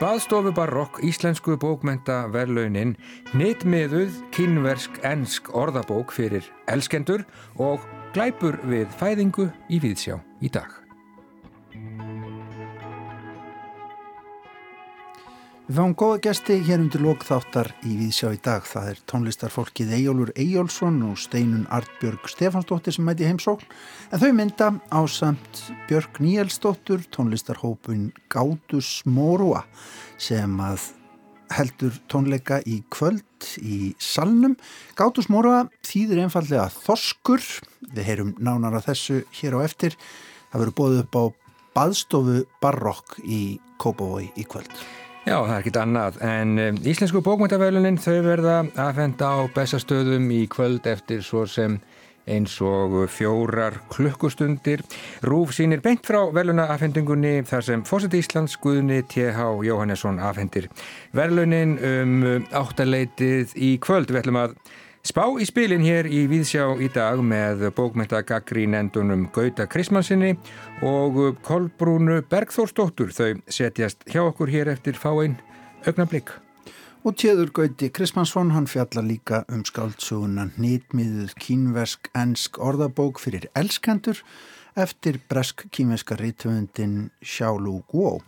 Baðstofu barokk íslensku bókmenta verlaunin nýttmiðuð kynversk ensk orðabók fyrir elskendur og glæpur við fæðingu í Víðsjá í dag. Við fáum góða gesti hér undir lokþáttar í Víðsjá í dag. Það er tónlistarfólkið Ejólur Ejólfsson og Steinun Artbjörg Stefansdóttir sem mæti heimsókn. En þau mynda á samt Björg Níelsdóttur, tónlistarhópun Gátus Mórua sem að heldur tónleika í kvöld í salnum. Gátus Mórua þýðir einfallega þoskur. Við heyrum nánar að þessu hér á eftir. Það verður bóðið upp á baðstofu barokk í Kópavói í kvöld. Já, það er ekkit annað, en um, Íslensku bókmyndavölunin þau verða aðfenda á bestastöðum í kvöld eftir svo sem eins og fjórar klukkustundir. Rúf sínir beint frá veluna afhendingunni þar sem Fósitt Íslands Guðni T.H. Jóhannesson afhendir velunin um áttaleitið í kvöld. Við ætlum að Spá í spilin hér í Víðsjá í dag með bókmyndagagrínendunum Gauta Krismansinni og Kolbrúnu Bergþórsdóttur. Þau setjast hjá okkur hér eftir fáinn augnablík. Og tjeður Gauti Krismansson, hann fjallar líka um skáldsuguna nýtmiðuð kínversk ensk orðabók fyrir elskendur eftir bresk kínverska rítvöndin Xiaolu Guo.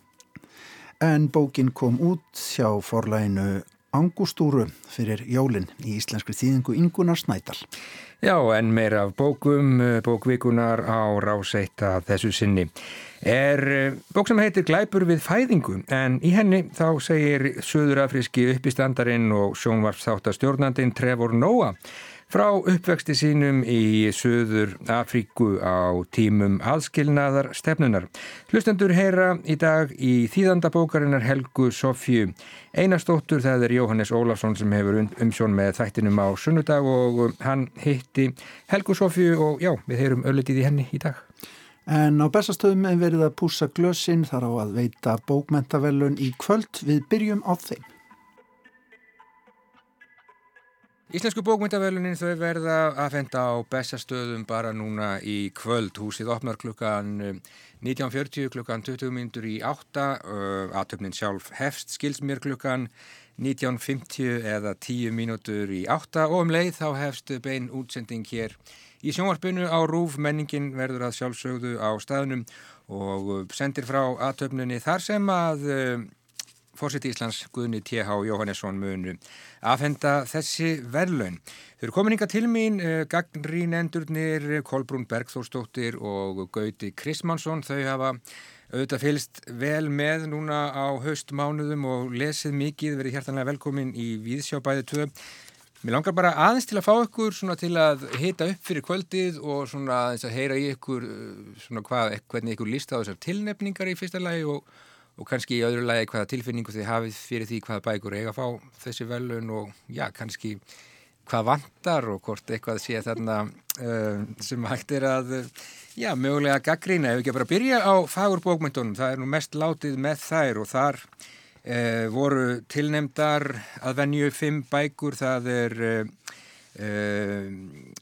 En bókin kom út hjá forlæginu Angustúru fyrir jólinn í íslenskri þýðingu Ingunar Snædal. Já, en meira af bókum, eh, bókvíkunar á ráseitta þessu sinni. Er eh, bók sem heitir Glæpur við fæðingu, en í henni þá segir söðurafriski uppistandarinn og sjónvarpsþáttastjórnandinn Trevor Noah frá uppvexti sínum í Suður Afríku á tímum aðskilnaðar stefnunar. Hlustendur heyra í dag í þýðandabókarinnar Helgu Sofju Einarstóttur, það er Jóhannes Ólafsson sem hefur umsjón með þættinum á sunnudag og hann hitti Helgu Sofju og já, við heyrum öllitið í henni í dag. En á bestastöðum er verið að púsa glössin þar á að veita bókmentavelun í kvöld við byrjum á þeim. Íslensku bókmyndavelunin þau verða að fenda á bestastöðum bara núna í kvöld. Húsið opnar klukkan 19.40 klukkan 20 minnur í 8. Atöfnin sjálf hefst skils mér klukkan 19.50 eða 10 mínútur í 8 og um leið þá hefst bein útsending hér í sjónvarpinu á Rúf. Menningin verður að sjálfsögðu á staðnum og sendir frá atöfninni þar sem að Fórsett Íslands Guðni T.H. Jóhannesson munu aðfenda þessi verðlaun. Þau eru komin inga til mín, eh, gagnrínendurnir Kolbrún Bergþórsdóttir og Gauti Krismansson. Þau hafa auðvitað fylst vel með núna á haustmánuðum og lesið mikið, verið hjertanlega velkomin í Víðsjábæði 2. Mér langar bara aðeins til að fá ykkur til að hita upp fyrir kvöldið og aðeins að heyra í ykkur eh, hvað, hvernig ykkur líst á þessar tilnefningar í fyrsta lagi og og kannski í öðru lagi hvaða tilfinningu þið hafið fyrir því hvaða bækur eiga að fá þessi velun og já, kannski hvað vantar og hvort eitthvað sé þarna uh, sem hægt er að já, mögulega gaggrína ef ekki bara byrja á fagurbókmyndunum það er nú mest látið með þær og þar uh, voru tilnemdar að venju fimm bækur. Það er uh,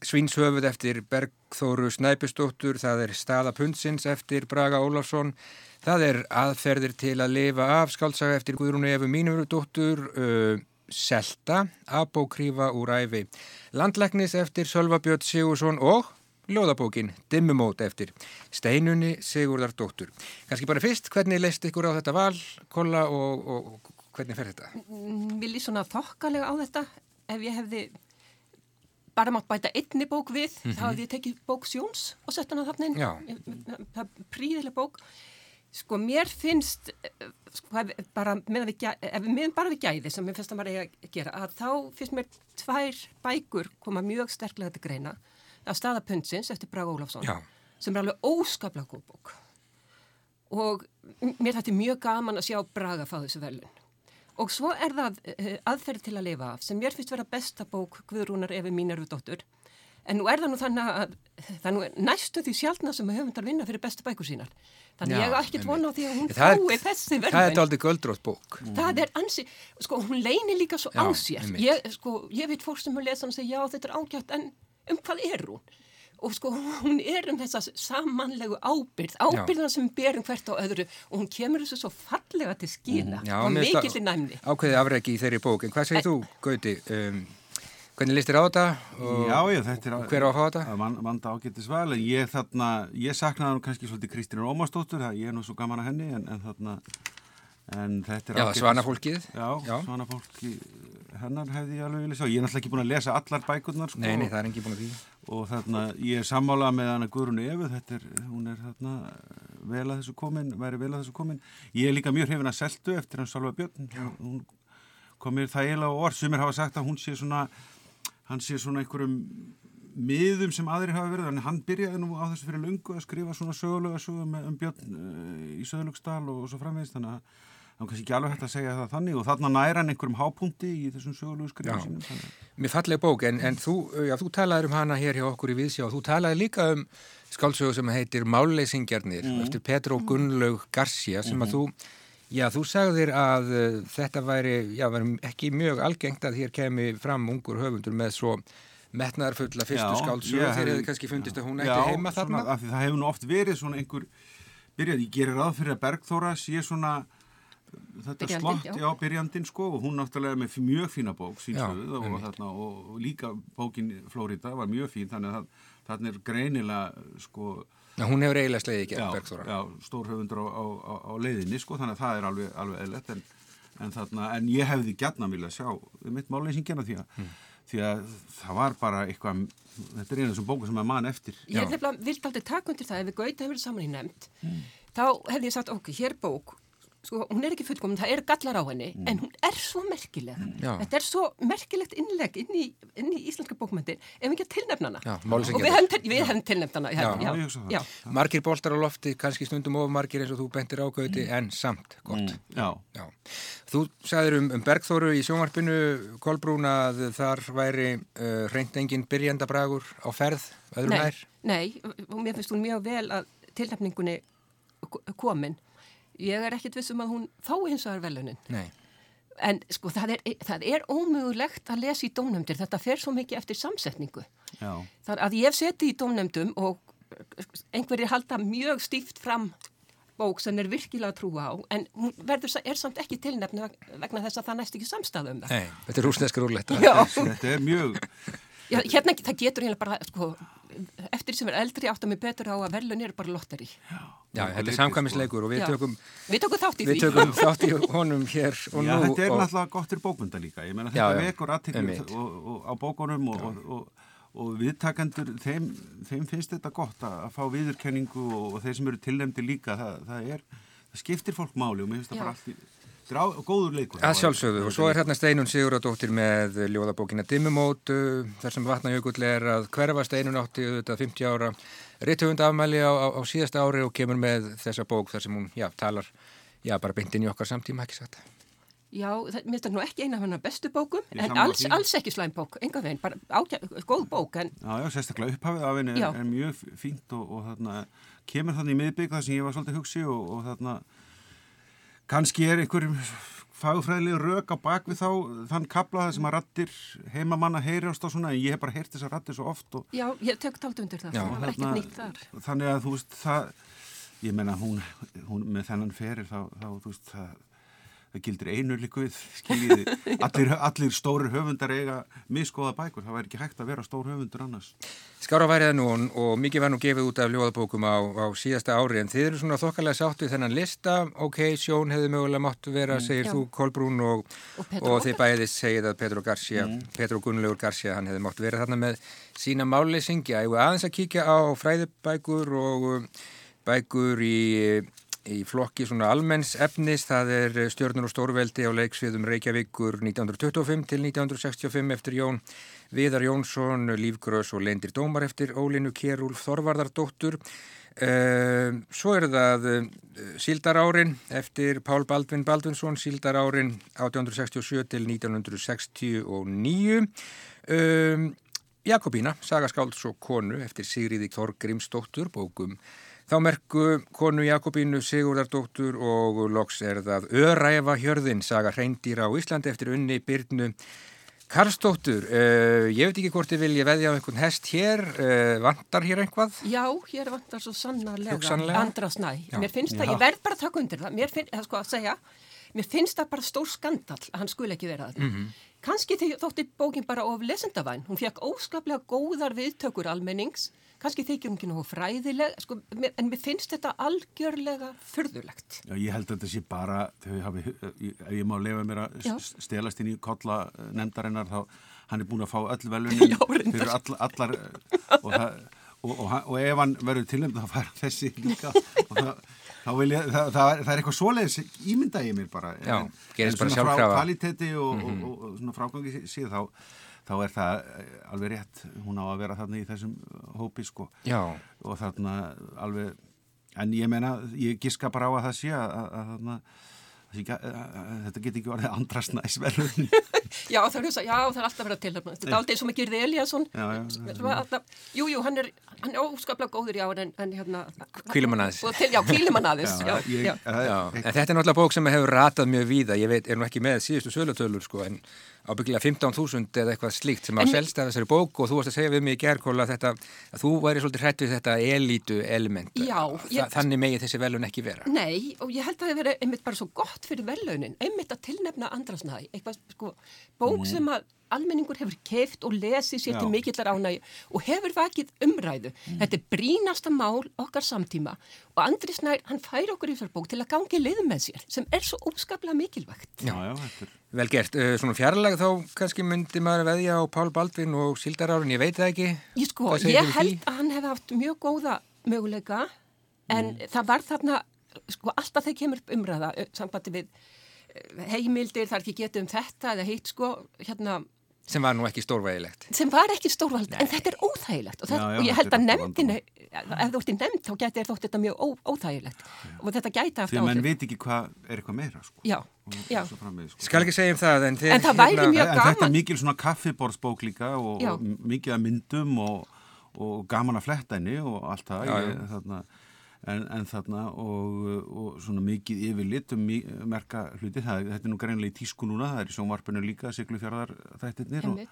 Svínshöfuð eftir Bergþóru Snæpistóttur það er Staðapundsins eftir Braga Ólafsson Það er aðferðir til að lifa af skáltsaga eftir Guðrúnu Efu Mínurudóttur, uh, Selta, Abókrífa úr æfi, Landlæknis eftir Sölvabjörn Sigursson og Ljóðabókin Dimmumót eftir Steinunni Sigurðardóttur. Kanski bara fyrst, hvernig leist ykkur á þetta val, Kolla, og, og hvernig fer þetta? Vil ég svona þokkalega á þetta ef ég hefði bara mátt bæta einni bók við, mm -hmm. þá hefði ég tekið bók Sjóns og sett hana þarna inn. Það er príðileg bók. Sko mér finnst, sko, bara, við, ef við meðum bara við gæði sem mér finnst að maður eiga að gera, að þá finnst mér tvær bækur koma mjög sterklega til greina af staðapunnsins eftir Braga Ólafsson Já. sem er alveg óskaplega góð bók og mér er mjög gaman að sjá Braga fá þessu velun og svo er það uh, aðferð til að lifa af sem mér finnst vera besta bók Guðrúnar Efi Mínarvudóttur En nú er það nú þannig að það er nú næstu því sjálfna sem höfundar vinna fyrir bestu bækur sínar. Þannig Já, ég hef ekkert vona á því að hún fái þessi verðin. Það er aldrei göldrótt bók. Það er ansi, sko hún leini líka svo Já, á sér. Ég, sko, ég veit fólk sem hún lesa og segja já þetta er ágjátt en um hvað er hún? og sko hún er um þessa samanlegu ábyrð, ábyrðan sem berum hvert á öðru og hún kemur þessu svo fallega til skýna Já, og mér finnst mikill í næmni. Ákveðið afregi í þeirri bók, en hvað segir þú, Gauti? Um, hvernig listir á þetta? Já, já, þetta er hver á að fá þetta? Að vanda ágættis val, en ég þarna, ég saknaði nú kannski svolítið Kristínu Ómarsdóttur, ég er nú svo gaman að henni, en, en þarna, en þetta er Já, ágætis- svanafólkið. Já, Já. svanafólki hennar hefði ég alveg vilja sjá. Ég er náttúrulega ekki búin að lesa allar bækurnar, sko. Nei, nei, það er ekki búin að því. og þarna, ég er sammálað með hana Guðrún Efu, þetta er, hún er þarna vel að þessu komin, væri vel að þessu komin ég er líka mjög hrifin að seltu eftir hann Salva Björn, hún, hún kom mér þægilega á orð, sumir hafa sagt að hún sé svona hann sé svona einhverjum miðum sem aðrir hafa verið en hann byrjaði nú á þessu fyrir löngu að skrifa svona sögulega sögum um Björn uh, í Söðlugsdal og, og svo framvegist þannig að er kannski ekki alveg hægt að segja það þannig og þarna næra hann einhverjum hápunkti í þessum sögulegu skrifum sínum þannig. Mér falleg bók, en, en þú, já, þú talaður um hana hér hjá okkur í Viðsjá. Og þú talaði líka um skálsögu sem heitir Máleysingjarnir eftir Petro Gunnlaug Garcia sem að þú, já, þú sagðir að uh, þetta væri, já, væri ekki mjög algengt að hér kemi fram ungur höfundur með svo metnaðarfulla fyrstu Já, skálsögu ég þegar hefði kannski fundist að hún Já, ætti heima svona, þarna. af því það hefur nú oft verið svona einhver byrjað, ég gerir ráð fyrir að Bergþóra sé svona þetta Byrjandinn, slott, já. já, byrjandinn sko og hún náttúrulega með mjög fína bók Já, sínsögð og, þarna, og, líka bókin Flórida var mjög fín þannig að þarna er greinilega sko Já, hún hefur eiginlega slegið já, gegn Bergþóra. já, stórhöfundur á, á, á, á leiðinni sko þannig að það er alveg, alveg eðlert en, en, þarna, en ég hefði gætna vilja sjá mitt máleysingina því að Hmm. því að það var bara eitthvað þetta er einu af þessum bókum sem er mann eftir Ég nefnilega vilt aldrei taka undir það ef við gauta hefur saman í nefnd þá hefði ég sagt, ok, hér bók sko, hún er ekki fullkomin, það eru gallar á henni en hún er svo merkileg Já. þetta er svo merkilegt innleg inn í, inn í íslenska bókmyndir ef við ekki að tilnefna hana Já, og við hefum, til- við hefum tilnefnt hana Já. Margir boltar á lofti, kannski stundum of margir eins og þú bentir ágöti, en samt gott. já, Já. Þú sagðir um, um Bergþóru í sjónvarpinu, Kolbrún, að þar væri uh, reynd engin byrjandabragur á ferð, öðrum Nei, nær. nei, og mér finnst hún mjög vel að tilnefningunni ko- komin ég er ekkit vissum að hún fái hins vegar velunin Nei. En sko það er, það er ómögulegt að lesa í dómnefndir, þetta fer svo mikið eftir samsetningu. já. Það er að ég hef setið í dómnefndum og einhverjir halda mjög stíft fram bók sem er virkilega að trúa á, en hún verður, er samt ekki tilnefni vegna þess að það næst ekki samstæðu um það. Nei, þetta er rúsneska rúlletta. Já, þetta er mjög já, hérna, það getur hérna bara, sko, eftir sem er eldri átt að mig betur á að verðlun eru bara lotteri. Já, þetta er samkvæmisleikur og við Já. tökum, Við tókum þátt í við því. tökum þátt í honum hér og Já, nú. þetta er og, náttúrulega gott fyrir bókmynda líka. Ég meina Já, þetta já, vekur og, á bókunum og, og, og, og viðtakendur, þeim, þeim finnst þetta gott að, að fá viðurkenningu og, og þeir sem eru tilnefndi líka, það, það, er, það skiptir fólk máli og mér finnst það Já. bara allt í, þetta er á, góður leikur. Að sjálfsögðu. Og svo er hérna Steinun Siguradóttir með ljóðabókina Dimmumót uh, þar sem vatnajökull er að hverfa. Steinun átti auðvitað 50 ára rithöfund afmæli á, á, á síðasta ári og kemur með þessa bók þar sem hún, já, talar já, bara beintinn í okkar samtíma, ekki sagt Já, það, mér finnst það nú ekki eina af hennar bestu bókum, Ég en alls, alls ekki slæm bók, enga veginn, bara ágæ, góð bók, en Já, já, sérstaklega upphafið af henni er, er mjög fínt og, og þarna kemur þannig í miðbygg það sem ég var svolítið hugsi og, og þarna kannski er einhverjum fagfræðilegu rök á bakvið þá þann kapla það sem að rattir heimamanna heyrast og svona en ég hef bara heyrt þessar rattir svo oft og já, ég tek talt undir það, Já, það var ekkert nýtt þar. þannig að þú veist það ég menna hún, hún með þennan ferir þá, þá þú veist það það gildir einu líku við skiljiði, allir, allir stórir höfundar eiga miskoða bækur, það væri ekki hægt að vera stór höfundur annars. Skára væriða nú og, mikið var nú gefið út af ljóðabókum á, á síðasta ári en þið eru svona þokkalega sátt við þennan lista. Ok, Sjón hefði mögulega mátt vera segir Já. þú Kolbrún og, Og og þið bæðið segið að Pedro Garcia Pedro Gunnlaugur Garcia, hann hefði mátt vera þarna með sína máleysingja og aðeins að kíkja á fræðibækur og um, bækur í í flokki svona almenns efnis, það er stjörnur og stórveldi á leiksviðum Reykjavíkur 1925 til 1965 eftir Jón Viðar Jónsson, Lífgrös og Lendir Dómar eftir Ólinu Kjærúlf Þorvardardóttur. Uh, svo er það uh, Síldarárin eftir Pál Baldvin Baldvinsson, Síldarárin 1867 til 1969. Um, Jakobína, Sagaskálds og konu eftir Sigriði Þorgrimsdóttur, bókum Þá merku konu Jakobínu Sigurdardóttur og loks er það Öræfa hjörðin, saga hreindýra á Íslandi eftir unni Byrnu Karlstóttur, uh, ég veit ekki hvort ég vilja veðja á einhvern hest hér, uh, vantar hér einhvað? Já, hér vantar svo sannarlega Hugsanlega? andra snæ. Já. Mér finnst það, ég verð bara að taka undir það, mér finnst það sko að segja, mér finnst það bara stór skandal að hann skuli ekki vera það. Mm -hmm. Kanski þótti bókin bara of lesendavæn, hún fekk óskaplega góðar viðtökur almennings, kannski þykir hún ekki nógu fræðileg, sko, en mér finnst þetta algjörlega furðulegt. Já, ég held að þetta sé bara, þau hafi, ef ég má lefa mér að stelast inn í kolla nefndarinnar, þá hann er búin að fá öll velunin fyrir all, allar og, það, og, og, og ef hann verður tilnæmd þá fær þessi líka. Og það, þá vil ég, það, það, er- það er eitthvað svoleiðis ímynda ég mér bara. Já, en, gerist en bara svona frá sjálfkrafa. kvaliteti og, og, og, og svona frágangi síðan þá þá er það eh, alveg rétt hún á að vera þarna í þessum hópi sko Já, og þarna alveg en ég meina, ég giska bara á að það sé að, að, þarna þetta get ekki orðið andra snæsverðun Já, það er, já, er alltaf verið að tilhefna. Þetta er aldrei eins og með Girði Eliasson. Já, já, já. Alltaf, jú, jú, hann er, hann er óskaplega góður ár en, en hérna... Til, já, kvílum hann aðeins. Já, ég, já. að- já, en þetta er náttúrulega bók sem hefur ratað mjög víða, ég veit, er nú ekki með síðustu sölutölur sko, en ábyggilega 15.000 eða eitthvað slíkt sem á En- selst af þessari bók og þú varst að segja við mig í gerðkóla að þetta, að þú væri svolítið hrætt við þetta elítu element. Já, Þa, ég- Þannig megi þessi velun ekki vera. Nei, og ég held að það hefur verið einmitt bara svo gott fyrir velaunin, einmitt að tilnefna andrasnæði, eitthvað sko, bók sem að almenningur hefur keift og lesið sér til Já. mikillar ánægi og hefur vakið umræðu. Þetta er brínasta mál okkar samtíma og Andri Snær, hann fær okkur í þessar bók til að gangi lið með sér, sem er svo óskaplega mikilvægt. já, já, þetta er Vel gert, uh, svona fjarlag þá kannski myndi maður veðja á Pál Baldvin og Sildarárin, ég veit það ekki. Ég sko, ég held því? að hann hefði haft mjög góða möguleika en það var þarna, sko, alltaf þegar kemur upp umræða ö, sambandi við ö, heimildir, það er ekki getið um þetta eða hitt, sko, hérna, Sem var nú ekki stórvægilegt. sem var ekki stórvald, en þetta er óþægilegt og, það, Já, já, og ég held að nefndinni, ef þú ætti nefnd, þá þér þótt þetta mjög ó, óþægilegt og þetta gæti haft því að menn áhrif. veit ekki hvað er eitthvað meira sko. Já, Og já. sko. Skal ekki segja um það, en þeir... En það væri mjög en þetta er gaman. mikil svona kaffiborðsbók líka og, Já. og mikið af myndum og, og gaman að fletta henni og allt það Já, ég, þarna, en, en þarna og, og svona mikið yfirlit um merka hluti, það, þetta er nú greinlega í tísku núna, það er í sjónvarpinu líka siglufjörðar þættirnir og já.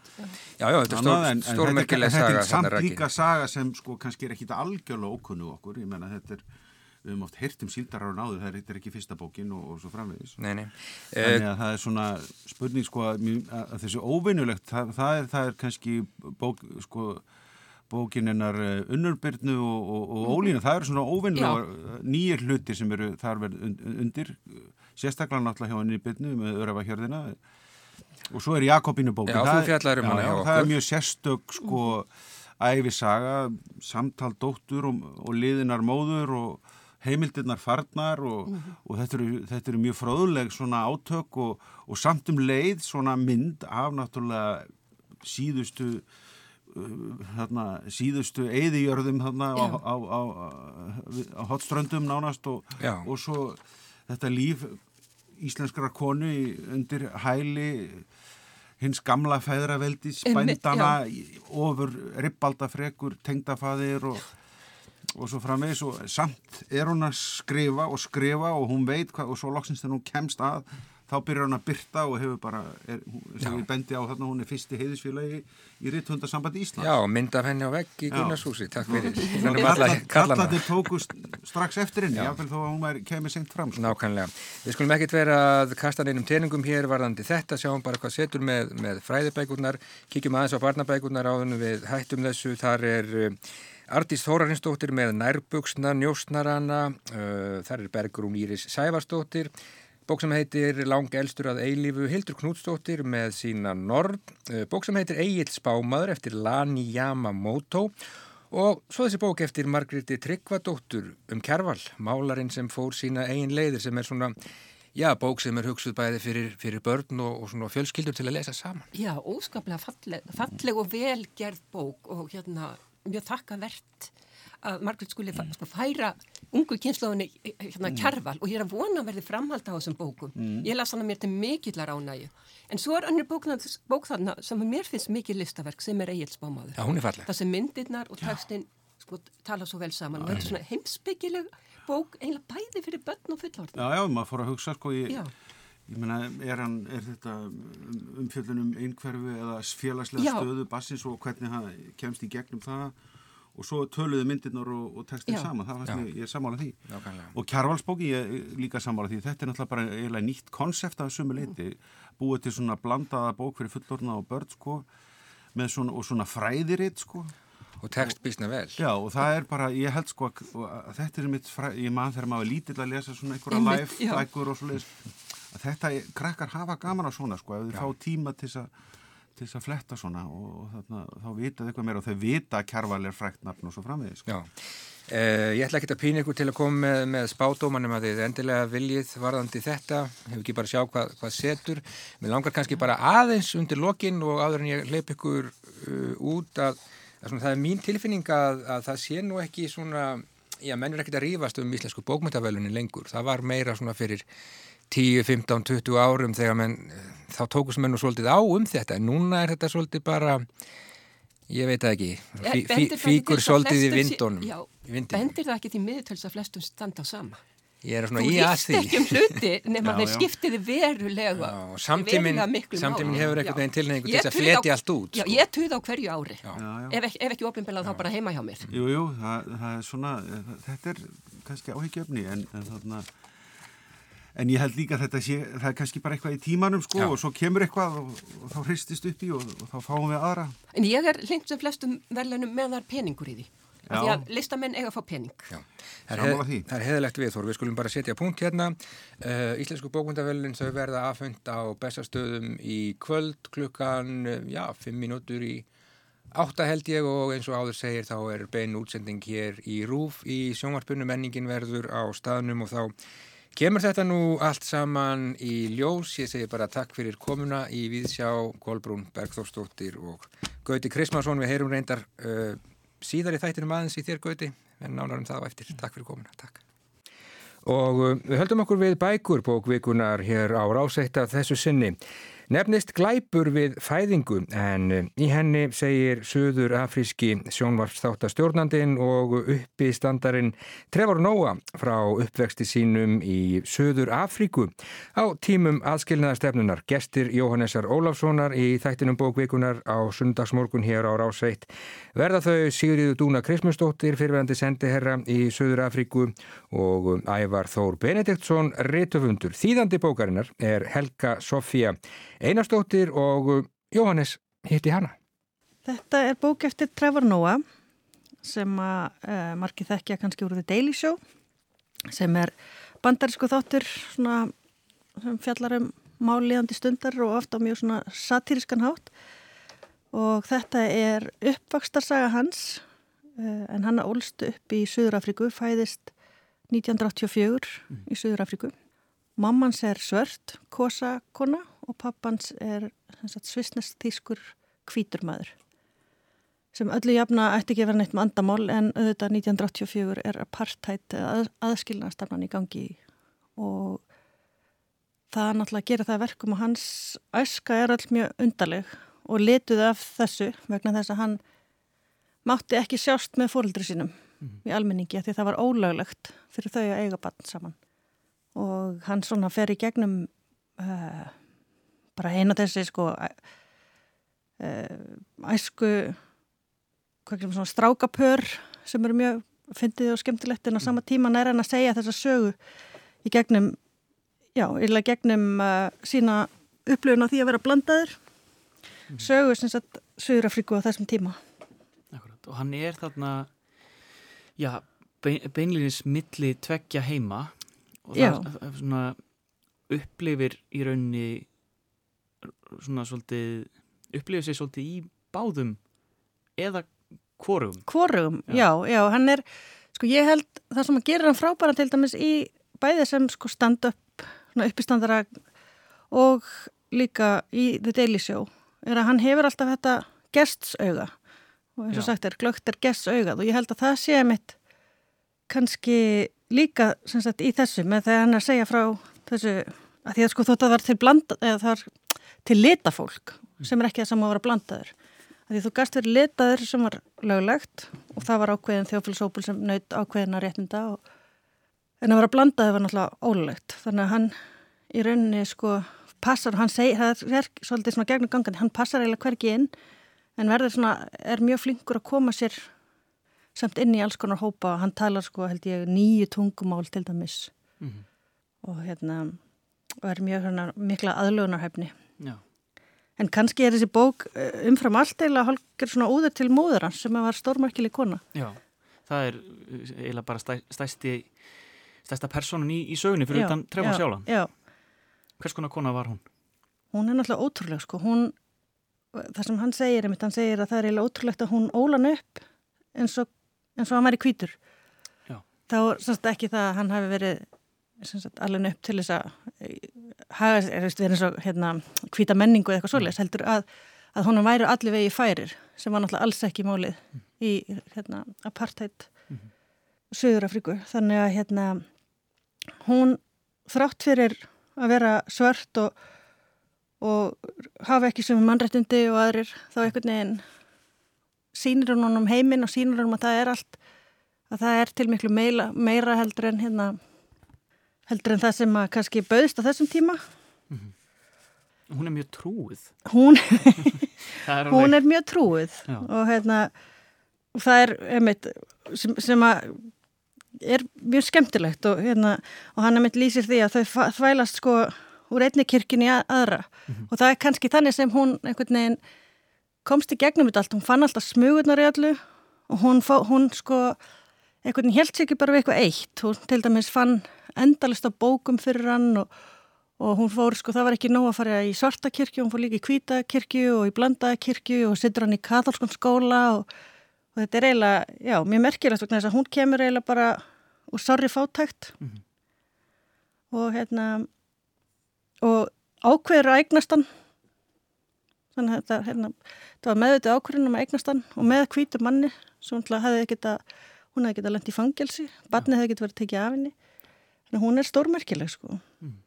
Já, já, þetta er stór, stórmerkileg þetta, saga. þetta er samt líka saga sem sko kannski er ekki algjörlega ókunnu okkur, ég menna þetta er við höfum oft heyrt um síldarar og náður, það er, þetta er ekki fyrsta bókin og, og svo framvegis Nei, nei. Þannig Uh, að það er svona spurning sko að að þessu óvinnulegt það, það, er, það er kannski bók, sko, bókin hennar eh, unnurbyrnu og, og, og ólína það eru svona óvinnulegar nýjir hlutir sem eru þar verið und- undir sérstaklega náttúrulega hjá unnubyrnu með örafa hjörðina. Og svo er Jakobínu bókin. Já, það, þú fjallar um hana já, hjá það er okkur. mjög sérstök sko æfisaga, samtal dóttur og, og liðinar móður og heimildirnar farnar og, og þetta, eru, þetta eru mjög fróðuleg svona átök og, og samt um leið svona mynd af náttúrulega síðustu þarna, síðustu eyðijörðum þarna á, á, á, á, á hotströndum nánast og, og svo þetta líf íslenskara konu í, undir hæli hins gamla feðraveldi Einmitt, spændana ofur ribbaldafrekur, tengdafaðir og, og svo framvegis. Og samt er hún að skrifa og skrifa og hún veit hvað og svo loksins þegar hún kemst að þá byrjar hún að byrta og hefur bara er, sem við bendi á þarna hún er fyrsti heiðisfélagi í Ritthundasambandi Íslands já, mynd af henni á vegg í. Gunnarshúsi, takk fyrir. og Innan um alla kallar- kallana. kallarnir tóku st- strax eftir henni jáfnvel þó að hún kemur sengt fram sko. Nákvæmlega. Við skulum ekkert vera að kasta neinum teningum hér varðandi þetta, sjáum bara hvað setur með, með fræðibækurnar, kíkjum aðeins á barnabækurnar áðunum við hættum þessu, þar er uh, Ardís Þórarinsdóttir með nærbuksna njóstnarana, uh, þar er Bergrún Íris Sævarsdóttir, bók sem heitir Lang elstur að eilífu, Hildur Knútsdóttir með sína Nord, uh, bók sem heitir Egil Spámaður eftir Lani Yamamoto Og svo þessi bók eftir Margréti Tryggvadóttur um Kjærval, málarinn sem fór sína eigin leiðir sem er svona, já, bók sem er hugsuð bæði fyrir, fyrir börn og, og svona fjölskyldur til að lesa saman. Já, óskaplega falleg, falleg og velgerð bók og hérna mjög þakkavert að Margrét skuli fa- sko, færa ungu kynnslóðinni hérna kjærval og ég er að vona að verði framhald á þessum bókum. Ég las hana mér til mikillar ánægju. En svo er önnur bók, þarna sem mér finnst mikil listaverk sem er Egil Spámaður. Já, hún er falleg. Það sem myndirnar og textin sko, tala svo vel saman og þetta er svona heimsbyggileg bók eiginlega bæði fyrir börn og fullorðin. já, já, maður fór að hugsa sko í, Já. Ég meina, er, hann, er þetta umfjöldunum einhverfu eða félagslega Já. stöðu bassins og hvernig hann kemst í gegnum það og svo töluðu myndirnur og, og textin saman, það fannst ég, ég er samálað því. Já, og Kjarvalsbóki ég líka samálað því. Þetta er náttúrulega bara eiginlega nýtt konsept af sumu leiti, búið til svona blandaða bók fyrir fullorna og börn sko, með svona, og svona fræðiritt sko. Og text bísna vel. Já og það er bara, ég held sko að þetta er mitt, fræ, ég maður þegar maður er lítill að lesa svona einhverja live, bækur og svona að þetta, krakkar hafa gaman á svona sko, ef þið fá tíma til þess að fletta svona og, og þarna, þá vitað eitthvað meira og þau vita að kjærval er frækt nafn og svo framvegis sko. eh, Ég ætla ekki að pýna ykkur til að koma með, með spádómanum að þið endilega viljið varðandi þetta, hefur ekki bara sjá hvað, hvað setur, mér langar kannski bara aðeins undir lokin og áður en ég leip ykkur uh, út að Svona, það er mín tilfinning að, að það sé nú ekki svona, já, menn er ekkert að rífast um íslensku bókmyndavelunin lengur. Það var meira svona fyrir 10, 15, 20 árum þegar menn, þá tókus menn nú svolítið á um þetta. En núna er þetta svolítið bara, ég veit það ekki, fí, fí, fíkur svolítið í vindunum. Já, bendir það ekki því miðutöls að flestum standa á sama? Ég er svona í að því. Þú líst ekki um hluti nema þeir skiptiði verulega. Samtíminn hefur einhvern veginn tilhengu til þess að fleti allt út. Já, sko. ég tuð á hverju ári. Já, já. Ef, ef ekki ofinbelað þá bara heima hjá mér. Jú, jú, það, það er svona, þetta er kannski áhyggjöfni en, en þarna, en ég held líka að þetta sé, það er kannski bara eitthvað í tímanum sko já. og svo kemur eitthvað og, og þá hristist upp í og, og þá fáum við aðra. En ég er lengt sem flestum verðlunum með þar peningur í því. Af því að listamenn eiga að fá pening. Já. Það er, hef, er heðilegt við Þór, við skulum bara setja punkt hérna. Uh, Íslensku bókmyndavellin þau verða aðfund á bestastöðum í kvöld klukkan, uh, já, fimm minútur í átta held ég og eins og áður segir þá er bein útsending hér í Rúf í sjónvarpunum menningin verður á staðnum og þá kemur þetta nú allt saman í ljós ég segi bara takk fyrir komuna í Víðsjá, Kolbrún Bergþórsdóttir og Gauti Krismansson við heyrum reyndar uh, síðar í þættinum aðeins í þér Gauti en nánarum það á eftir. Takk fyrir komuna. Takk. Og uh, við höldum okkur við bækur bókvikunar hér á rásætta þessu sinni. Nefnist glæpur við fæðingu en eh, í henni segir söður afríski sjónvarpstáttastjórnandin og uppi standarinn Trevor Noah frá uppvexti sínum í söður Afríku á tímum aðskilnaðastefnunar. Gestir Jóhannesar Ólafssonar í þættinum bókvikunar á sundagsmorgun hér á Rásveitt. Verða þau Sigriður Dúna Krismustóttir fyrirverandi sendiherra í söður Afríku og Ævar Þór Benediktsson réttöfundur. Þýðandi bókarinnar er Helga Sofía Einarstóttir og uh, Jóhannes hitti hana. Þetta er bók eftir Trevor Noah sem að uh, marki þekkja kannski úr The Daily Show sem er bandarísku þáttur svona, sem fjallar um máliðandi stundar og ofta mjög svona satíriskan hátt og þetta er uppvakstarsaga hans uh, en hann ólst upp í Suðurafriku, fæðist 1984 mm. í Suðurafriku. Mammans er svört, kosakona og pappans er svisnest þýskur kvíturmaður sem öllu jafna ætti ekki að vera neitt með andamál en auðvitað 1984 er apartheid að, aðskilnaðarstafnan í gangi og það náttúrulega gera það verkum og hans æska er all mjög undarleg og letuð af þessu vegna þess að hann mátti ekki sjást með fóröldri sínum mm. í almenningi því það var ólöglegt fyrir þau að eiga bann saman og hann svona fer í gegnum uh, bara eina þessi sko uh, æsku hvað sem svona strákapör sem eru mjög fyndið og skemmtilegt en á sama tíma næra hann að segja þessa sögu í gegnum já, ílega gegnum uh, sína upplöfun á því að vera blandaður. Mm. sögu sem sagt Suðurafríku á þessum tíma. Akkurat, og hann er þarna já, beinleginis milli tveggja heima og það er svona upplifir í raunni svona svolítið upplifir sig svolítið í báðum eða kvorugum Kvorugum, já. já, já, hann er sko ég held það sem að gera hann frábæra til dæmis í bæði sem sko stand-up uppistandara og líka í The Daily Show er að hann hefur alltaf þetta gestsauga og eins og já. sagt er glögt er gestsaugað og ég held að það sé mitt kannski líka sagt, í þessu með þegar hann er að segja frá þessu að því að sko þótt að það var til blanda var til litafólk sem er ekki það saman að vera blandaður. Að því þú gast verið litaður sem var löglegt og það var ákveðin þjófélsópul sem naut ákveðina réttinda og, en að vera blandaður var náttúrulega ólulegt þannig að hann í rauninni sko passar, hann segir, það er svolítið svona gegnum gangandi, hann passar eiginlega hverki inn en verður svona, er mjög flinkur að koma sér samt inn í alls konar hópa og hann talar sko held ég nýju tungumál til dæmis. Mm -hmm. og hérna og er mjög hérna mikla aðlögunarhefni Já. en kannski er þessi bók eh, umfram allt eða hálfur svona úður til móður hans sem var stórmarkileg kona Já, það er eh, eiginlega bara stæ, stæsti stæsta personun í, í sögunni fyrir utan Trefan Sjálan Já Hvers konar kona var hún? Hún er náttúrulega ótrúlega sko, hún, það sem hann segir, einmitt, hann segir að það er eiginlega ótrúlegt að hún ólan upp eins og, eins og hann væri kvítur. Já. Þá er semst ekki það að hann hafi verið alveg upp til þess að hafa, er veist, verið eins og hérna kvíta menningu eða eitthvað svolítið, heldur að, að hún væri allir vegi færir sem var náttúrulega alls ekki málið mm. í hérna apartheid mm -hmm. Suður Afríku. Þannig að hérna hún þrátt fyrir að vera svört og, og hafa ekki sem mannrættindi og aðrir þá einhvern veginn sínir hún um heiminn og sínir hún um að það er allt að það er til miklu meira, meira heldur en hérna heldur en það sem að kannski bauðst á þessum tíma mm -hmm. Hún er mjög trúið Hún, er, hún er mjög trúið Já. og hérna og það er einmitt sem, sem að er mjög skemmtilegt og, hérna, og hann er mitt lýsir því að þau þvælast sko úr einni kirkini að aðra mm -hmm. og það er kannski þannig sem hún einhvern veginn komst í gegnum þetta allt, hún fann alltaf smugurnar í allu og hún, fó, hún sko einhvern held sér ekki bara við eitthvað eitt. Hún til dæmis fann endalist á bókum fyrir hann og, og hún fór sko, það var ekki nóg að fara í svarta kirkju, hún fór líka í hvita kirkju og í blanda kirkju og sittur hann í katholskon skóla og og þetta er eiginlega, já, mjög merkilegt vegna þess að hún kemur eiginlega bara úr sorri fátækt. Mm -hmm. og hérna og ákveður að eignast hann. Þannig að þetta, hérna, þetta var meðvitið ákveðunum að eignast hann og með hvítur manni sem hefði geta, hún hefði geta lendt í fangelsi, barni hefði geta verið tekið af henni þannig að hún er stórmerkileg sko mm.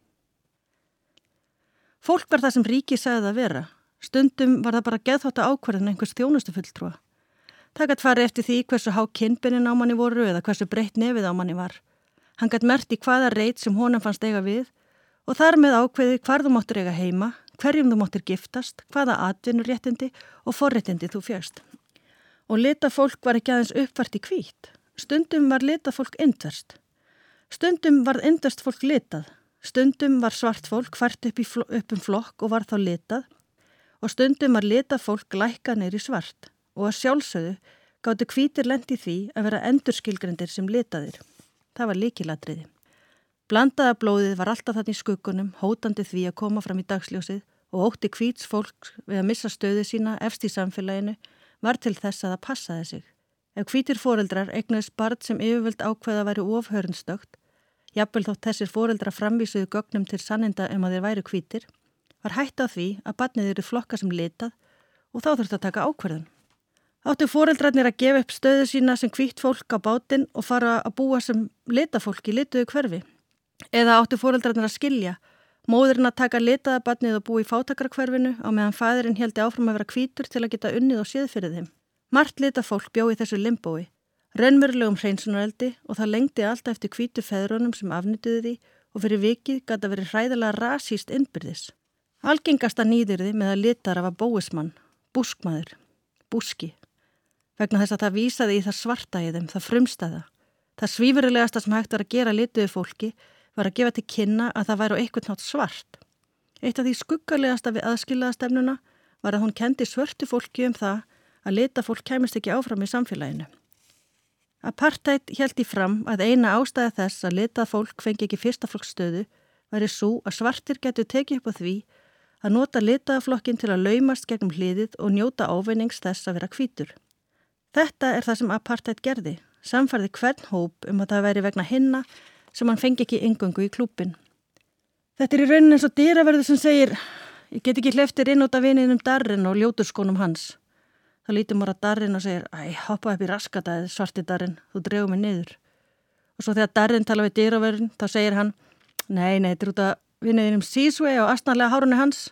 Fólk var það sem ríki segði að vera stundum var það bara geðþótt að ákveðin einhvers þjónustu fulltrúa Það gætt farið eftir því hversu há kinnbinin á manni voru eða hversu breytt nefið á manni var. Hann gætt mert í hvaða reyt sem honum fannst eiga við og þar með ákveði hvar þú móttur eiga heima, hverjum þú móttur giftast, hvaða atvinnuréttindi og forréttindi þú fjörst. Og lita fólk var ekki aðeins uppvart í kvít. Stundum var lita fólk indverst. Stundum var indverst fólk litað. Stundum var svart fólk fært upp, upp um flokk og var þá litað og stundum var lita fólk lækka neyri svart og að sjálfsögðu gáttu kvítir lendi því að vera endurskilgrendir sem litaðir. Það var líkilatriði. Blandaða blóðið var alltaf þannig skuggunum, hótandi því að koma fram í dagsljósið og ótti kvíts fólk við að missa stöðu sína efst í samfélaginu var til þess að það passaði sig. Ef kvítir foreldrar egnuðs barn sem yfirvöld ákveða væri ofhörnstögt, jafnvel þótt þessir foreldra framvísuðu gögnum til sanninda um að þeir væri kvítir, var hætt á því að barnið eru flokka sem litað og þá þurfti að taka ákverðun. Áttu fóreldrarnir að gefa upp stöðu sína sem hvitt fólk á bátinn og fara að búa sem litafólk í lituðu hverfi? Eða áttu fóreldrarnir að skilja, móðurinn að taka litaða batnið og búa í fátakrakverfinu á meðan fæðurinn heldi áfram að vera hvítur til að geta unnið og séð fyrir þeim? Mart litafólk bjóði þessu limbói, raunverulegum hreinsunareldi og það lengdi alltaf eftir hvítu feðrunum sem afnituði því og fyrir vikið gata verið hræðilega rasíst innbyrðis. Algengasta nýðirði með að litara var bóismann, búskmaður, búski vegna þess að það vísaði í það svarta í þeim, það frumstæða. Það svífurilegasta sem hægt var að gera lituðu fólki var að gefa til kynna að það væri á einhvern nátt svart. Eitt af því skuggalegasta við aðskilaðastefnuna var að hún kendi svörtu fólki um það að lita fólk kæmist ekki áfram í samfélaginu. Apartheid held í fram að eina ástæði þess að litað fólk fengi ekki fyrstaflokkstöðu væri svo að svartir getur tekið upp á því að nota litaðaflokkin til að laumast gegnum hliðið og njóta ávinnings þess að vera kvítur. Þetta er það sem apartheid gerði, samfærði hvern hóp um að það væri vegna hinna sem hann fengi ekki yngungu í klúpin. Þetta er í raunin eins og dýraverðu sem segir ég get ekki hleftir inn út af vininum darrin og ljóturskónum hans. Það lítur mór að darrin og segir æ, hoppa upp í raskataðið svarti darrin, þú drefum mig niður. Og svo þegar darrin tala við dýraverðin þá segir hann nei, nei, þetta er út af vininum sísvei og astnarlega hárunni hans.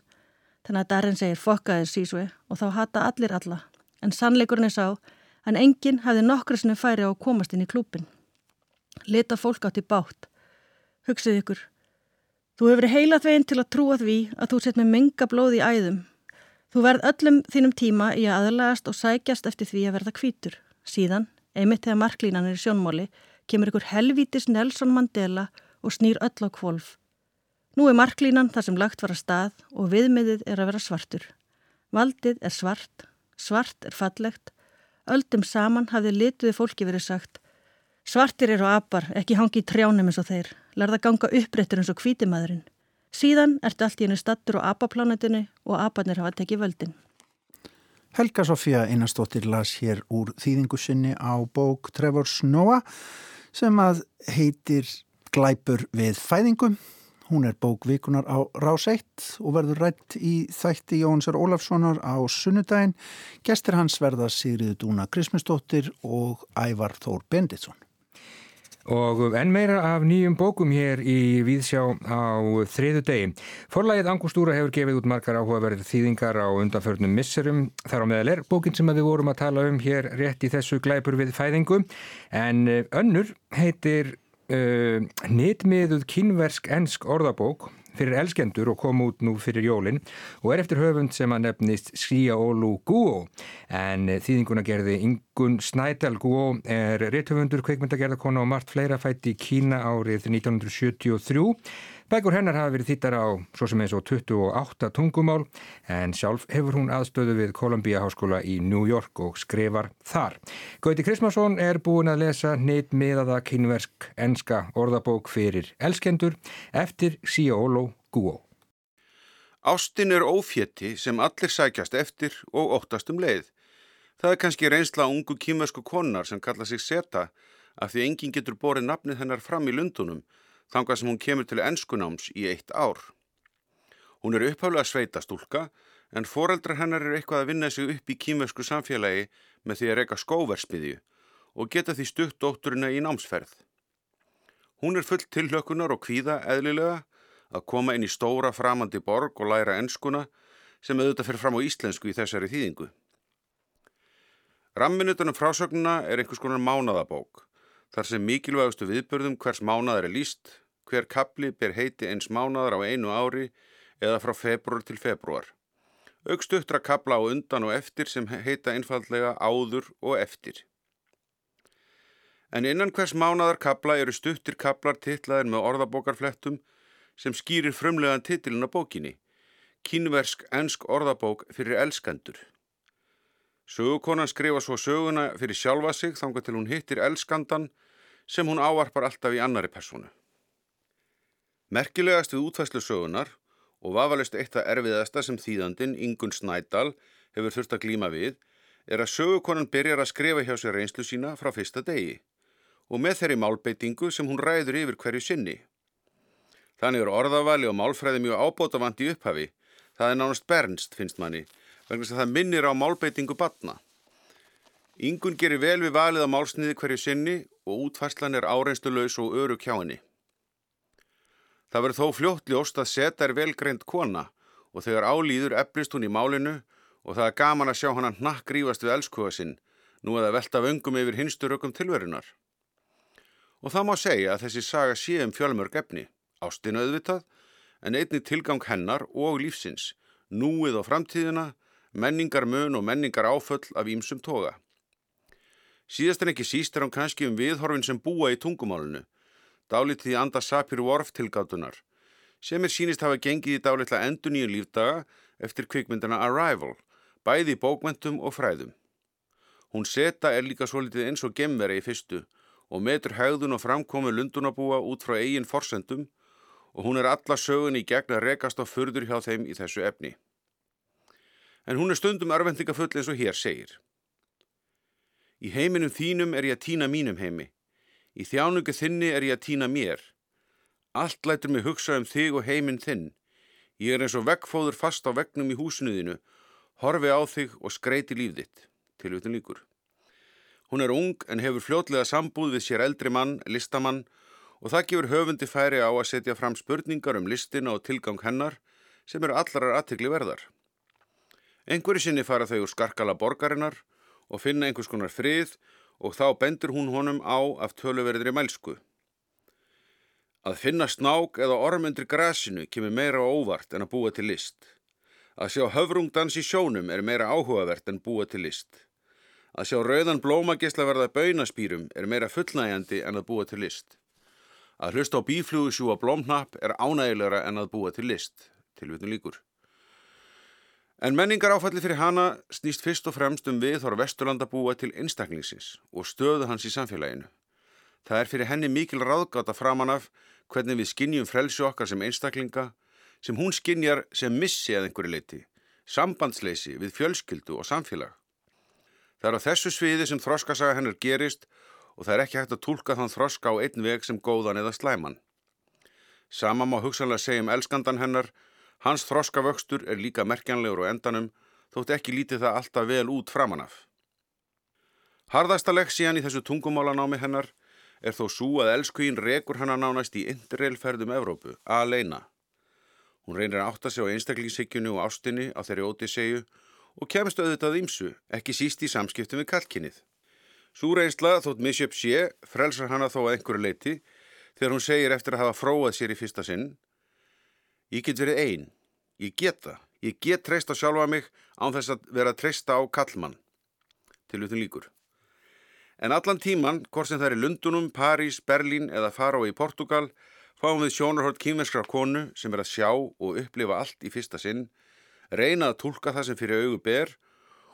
Þannig að darrin segir fokkaðir sísvei og þá hata allir alla. En sannleikurinn er sá en enginn hafði nokkru sinni færi á að komast inn í klúpin. Leta fólk átt í bátt. Hugsið ykkur, Þú hefur heilað veginn til að trúa því að þú sett með menga blóð í æðum. Þú verð öllum þínum tíma í að aðlagast og sækjast eftir því að verða kvítur. Síðan, einmitt þegar marklínan er í sjónmóli, kemur ykkur helvítis Nelson Mandela og snýr öll á kvolf. Nú er marklínan þar sem lagt var að stað og viðmiðið er að vera svartur. Valdið er svart, svart er fallegt, öldum saman hafði lituði fólki verið sagt Svartir eru apar, ekki hangi í trjánum eins og þeir. Lærða ganga upprættur eins og kvítimaðurinn. Síðan ertu allt í hennu stattur á apaplanetinu og aparnir hafa tekið völdin. Helga Sofía Einarstóttir las hér úr þýðingu sinni á bók Trevor Snoa sem að heitir Glæpur við fæðingum. Hún er bók vikunar á Rás 1 og verður rætt í þætti Jónsar Ólafssonar á sunnudaginn. Gestir hans verða Sigriður Dúna Grismustóttir og Ævar Þór Benditsson. Og enn meira af nýjum bókum hér í Víðsjá á þriðu degi. Forlægið Angustúra hefur gefið út margar áhugaverðið þýðingar á undanförnum misserum. Þar á meðal er bókin sem við vorum að tala um hér rétt í þessu glæpur við fæðingu. En eh, önnur heitir uh, Nitmiðuð kynversk ensk orðabók fyrir elskendur og kom út nú fyrir jólinn og er eftir höfund sem að nefnist Skiaolu Guo en þýðinguna gerði Ingun Snædal Guo er rétthöfundur kveikmyndagerðarkona og margt fleira fætti í Kína árið 1973 Bækur hennar hafa verið þýttar á svo sem eins og 28 tungumál en sjálf hefur hún aðstöðu við Columbia Háskóla í New York og skrifar þar. Gauti Krismarsson er búin að lesa neitt miðaða kynversk enska orðabók fyrir elskendur eftir Siolo Guo. Ástin er ófjetti sem allir sækjast eftir og óttast um leið. Það er kannski reynsla ungu kýmversku konar sem kalla sig Seta af því enginn getur borið nafnið hennar fram í lundunum þangað sem hún kemur til ennskunáms í eitt ár. Hún er upphaflega sveita stúlka en foreldrar hennar er eitthvað að vinna sig upp í kýmversku samfélagi með því að reyka skóversmiðju og geta því stutt dótturina í námsferð. Hún er fullt tilhlökunar og kvíða eðlilega að koma inn í stóra framandi borg og læra ennskuna sem auðvitað fyrir fram á íslensku í þessari þýðingu. Ramminutunum frásögnuna er einhvers konar mánadabók þar sem mikilvægustu viðbörðum hvers mánadar er líst hver kapli ber heiti eins mánadar á einu ári eða frá februar til februar. Augst uttra kapla á undan og eftir sem heita einfallega áður og eftir. En innan hvers mánadar kapla eru stuttir kaplar titlaðir með orðabókarflettum sem skýrir frumlegan titilin á bókinni. Kínversk ensk orðabók fyrir elskandur. Sögukonan skrifa svo söguna fyrir sjálfa sig þanga til hún hittir elskandan sem hún áarpar alltaf í annari personu. Merkilegast við útfæslu sögunar og vafalist eitt að erfiðasta sem þýðandin Ingun Snædal hefur þurft að glíma við er að sögukonan byrjar að skrifa hjá sér reynslu sína frá fyrsta degi og með þeirri málbeitingu sem hún ræður yfir hverju sinni. Þannig er orðavali og málfræði mjög ábótavand í upphafi. Það er nánast bernst, finnst manni, vegna sem það minnir á málbeitingu batna. Ingun gerir vel við valið á málsniði hverju sinni og útfærslan er áreinstulegs og öru kjáinni. Það verður þó fljótt ljóst að Seta er velgreind kona og þegar álýður eflist hún í málinu og það er gaman að sjá hann að hnakk rífast við elskuða sinn, nú að það velta vöngum yfir hinsturökum tilverunar. Og það má segja að þessi saga sé um fjölmörg efni, ástinu auðvitað, en einni tilgang hennar og lífsins, núið og framtíðina, menningar mun og menningar áföll af ímsum toga. Síðast en ekki síst er hann kannski um viðhorfin sem búa í tungumálunu, dálítið í anda Sapir Worf tilgátunar, sem er sínist hafa gengið í dálítið endur nýju lífdaga eftir kvikmyndana Arrival, bæði í bókmentum og fræðum. Hún seta er líka svo litið eins og gemveri í fyrstu og metur haugðun og framkomi lundunabúa út frá eigin forsendum og hún er alla sögun í gegn að rekast á förður hjá þeim í þessu efni. En hún er stundum örvendingafull eins og hér segir. Í heiminum þínum er ég að týna mínum heimi Í þjánungu þinni er ég að týna mér. Allt lætur mig hugsa um þig og heiminn þinn. Ég er eins og vekkfóður fast á vegnum í húsinuðinu, horfi á þig og skreiti lífðitt. Tilvitun líkur. Hún er ung en hefur fljótlega sambúð við sér eldri mann, listamann og það gefur höfundi færi á að setja fram spurningar um listina og tilgang hennar sem eru allarar aðtikli verðar. Engveri sinni fara þau úr skarkala borgarinnar og finna einhvers konar frið og þá bendur hún honum á af töluverðri mælsku. Að finna snák eða ormundir grasinu kemur meira óvart en að búa til list. Að sjá höfrungdans í sjónum er meira áhugavert en búa til list. Að sjá rauðan blómagisla verða baunaspýrum er meira fullnægjandi en að búa til list. Að hlusta á bíflugursjú á blómnapp er ánægilegra en að búa til list. Tilvitnu líkur. En menningar áfalli fyrir hana snýst fyrst og fremst um við þóra Vesturlanda búa til einstaklingsins og stöðu hans í samfélaginu. Það er fyrir henni mikil ráðgáta framan af hvernig við skinnjum frelsi okkar sem einstaklinga, sem hún skinnjar sem missi eða einhverju leiti, sambandsleysi við fjölskyldu og samfélag. Það er á þessu sviði sem þroskasaga hennar gerist og það er ekki hægt að tólka þann þroska á einn veg sem góðan eða slæman. Sama má hugsanlega segja um elskandan hennar, hans þroskavöxtur er líka merkjanlegur og endanum, þótt ekki lítið það alltaf vel út framanaf. Harðasta leksían í þessu tungumálanámi hennar er þó svo að elskvín rekur hana nánast í interrailferðum Evrópu, að leina. Hún reynir að átta sig á einstaklingshyggjunu og ástinni á þeirri ótisegju og kemst auðvitað ímsu, ekki síst í samskiptum við kalkinnið. Sú reynsla þótt Misjöp sé frelsar hana þó að einhverju leiti þegar hún segir eftir að hafa fróað sér í fyrsta sinn Ég get verið einn, ég geta, ég get treysta sjálfa mig án þess að vera treysta á kallmann. Til utan líkur. En allan tíman, hvort sem það er í Lundunum, París, Berlín eða Faró í Portugal, fáum við sjónarhótt kýmverskra konu sem er að sjá og upplifa allt í fyrsta sinn, reyna að tólka það sem fyrir augu ber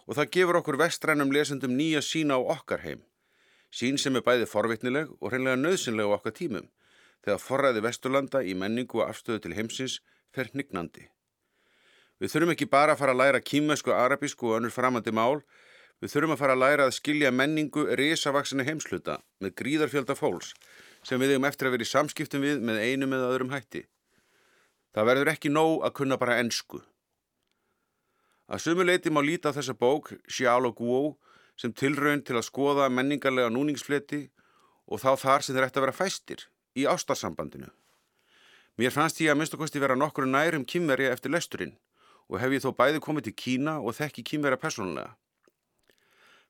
og það gefur okkur vestrænum lesendum nýja sína á okkar heim. Sín sem er bæði forvitnileg og hreinlega nöðsynleg á okkar tímum, þegar forræði Vesturlanda í menningu og afstöðu til heimsins fer hnignandi. Við þurfum ekki bara að fara að læra kýmversku, arabísku og önnur framandi mál, Við þurfum að fara að læra að skilja menningu risavaksinu heimsluta með gríðarfjölda fólks sem við hefum eftir að vera í samskiptum við með einum eða öðrum hætti. Það verður ekki nóg að kunna bara ennsku. Að sumuleiti má líta þessa bók, Sjál og Guó, sem tilraun til að skoða menningarlega núningsfleti og þá þar sem þeir ætti að vera fæstir, í ástarsambandinu. Mér fannst ég að minnstakosti vera nokkur nærum kýmverja eftir lesturinn og hef ég þó bæði komið til Kína og þekki kýmverja personlega.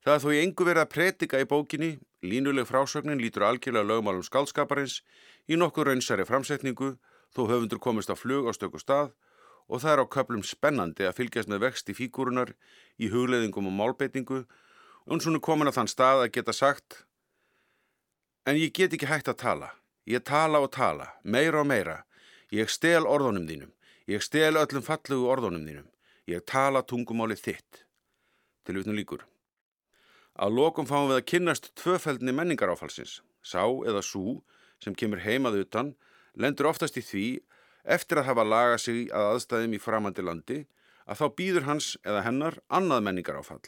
Það þó í engu verið að pretika í bókinni, línuleg frásögnin lítur algjörlega lögmálum skálskaparins í nokkur raunsari framsetningu þó höfundur komist á flug á stöku stað og það er á köplum spennandi að fylgjast með vext í fígúrunar, í hugleðingum og málbeitingu og svona komin að þann stað að geta sagt En ég get ekki hægt að tala. Ég tala og tala, meira og meira. Ég stel orðunum þínum. Ég stel öllum fallugu orðunum þínum. Ég tala tungumáli þitt. Til utnum líkur. Að lokum fáum við að kynnast tvöfældni menningaráfalsins. Sá eða sú sem kemur heimað utan lendur oftast í því eftir að hafa lagað sig að aðstæðum í framandi landi að þá býður hans eða hennar annað menningaráfall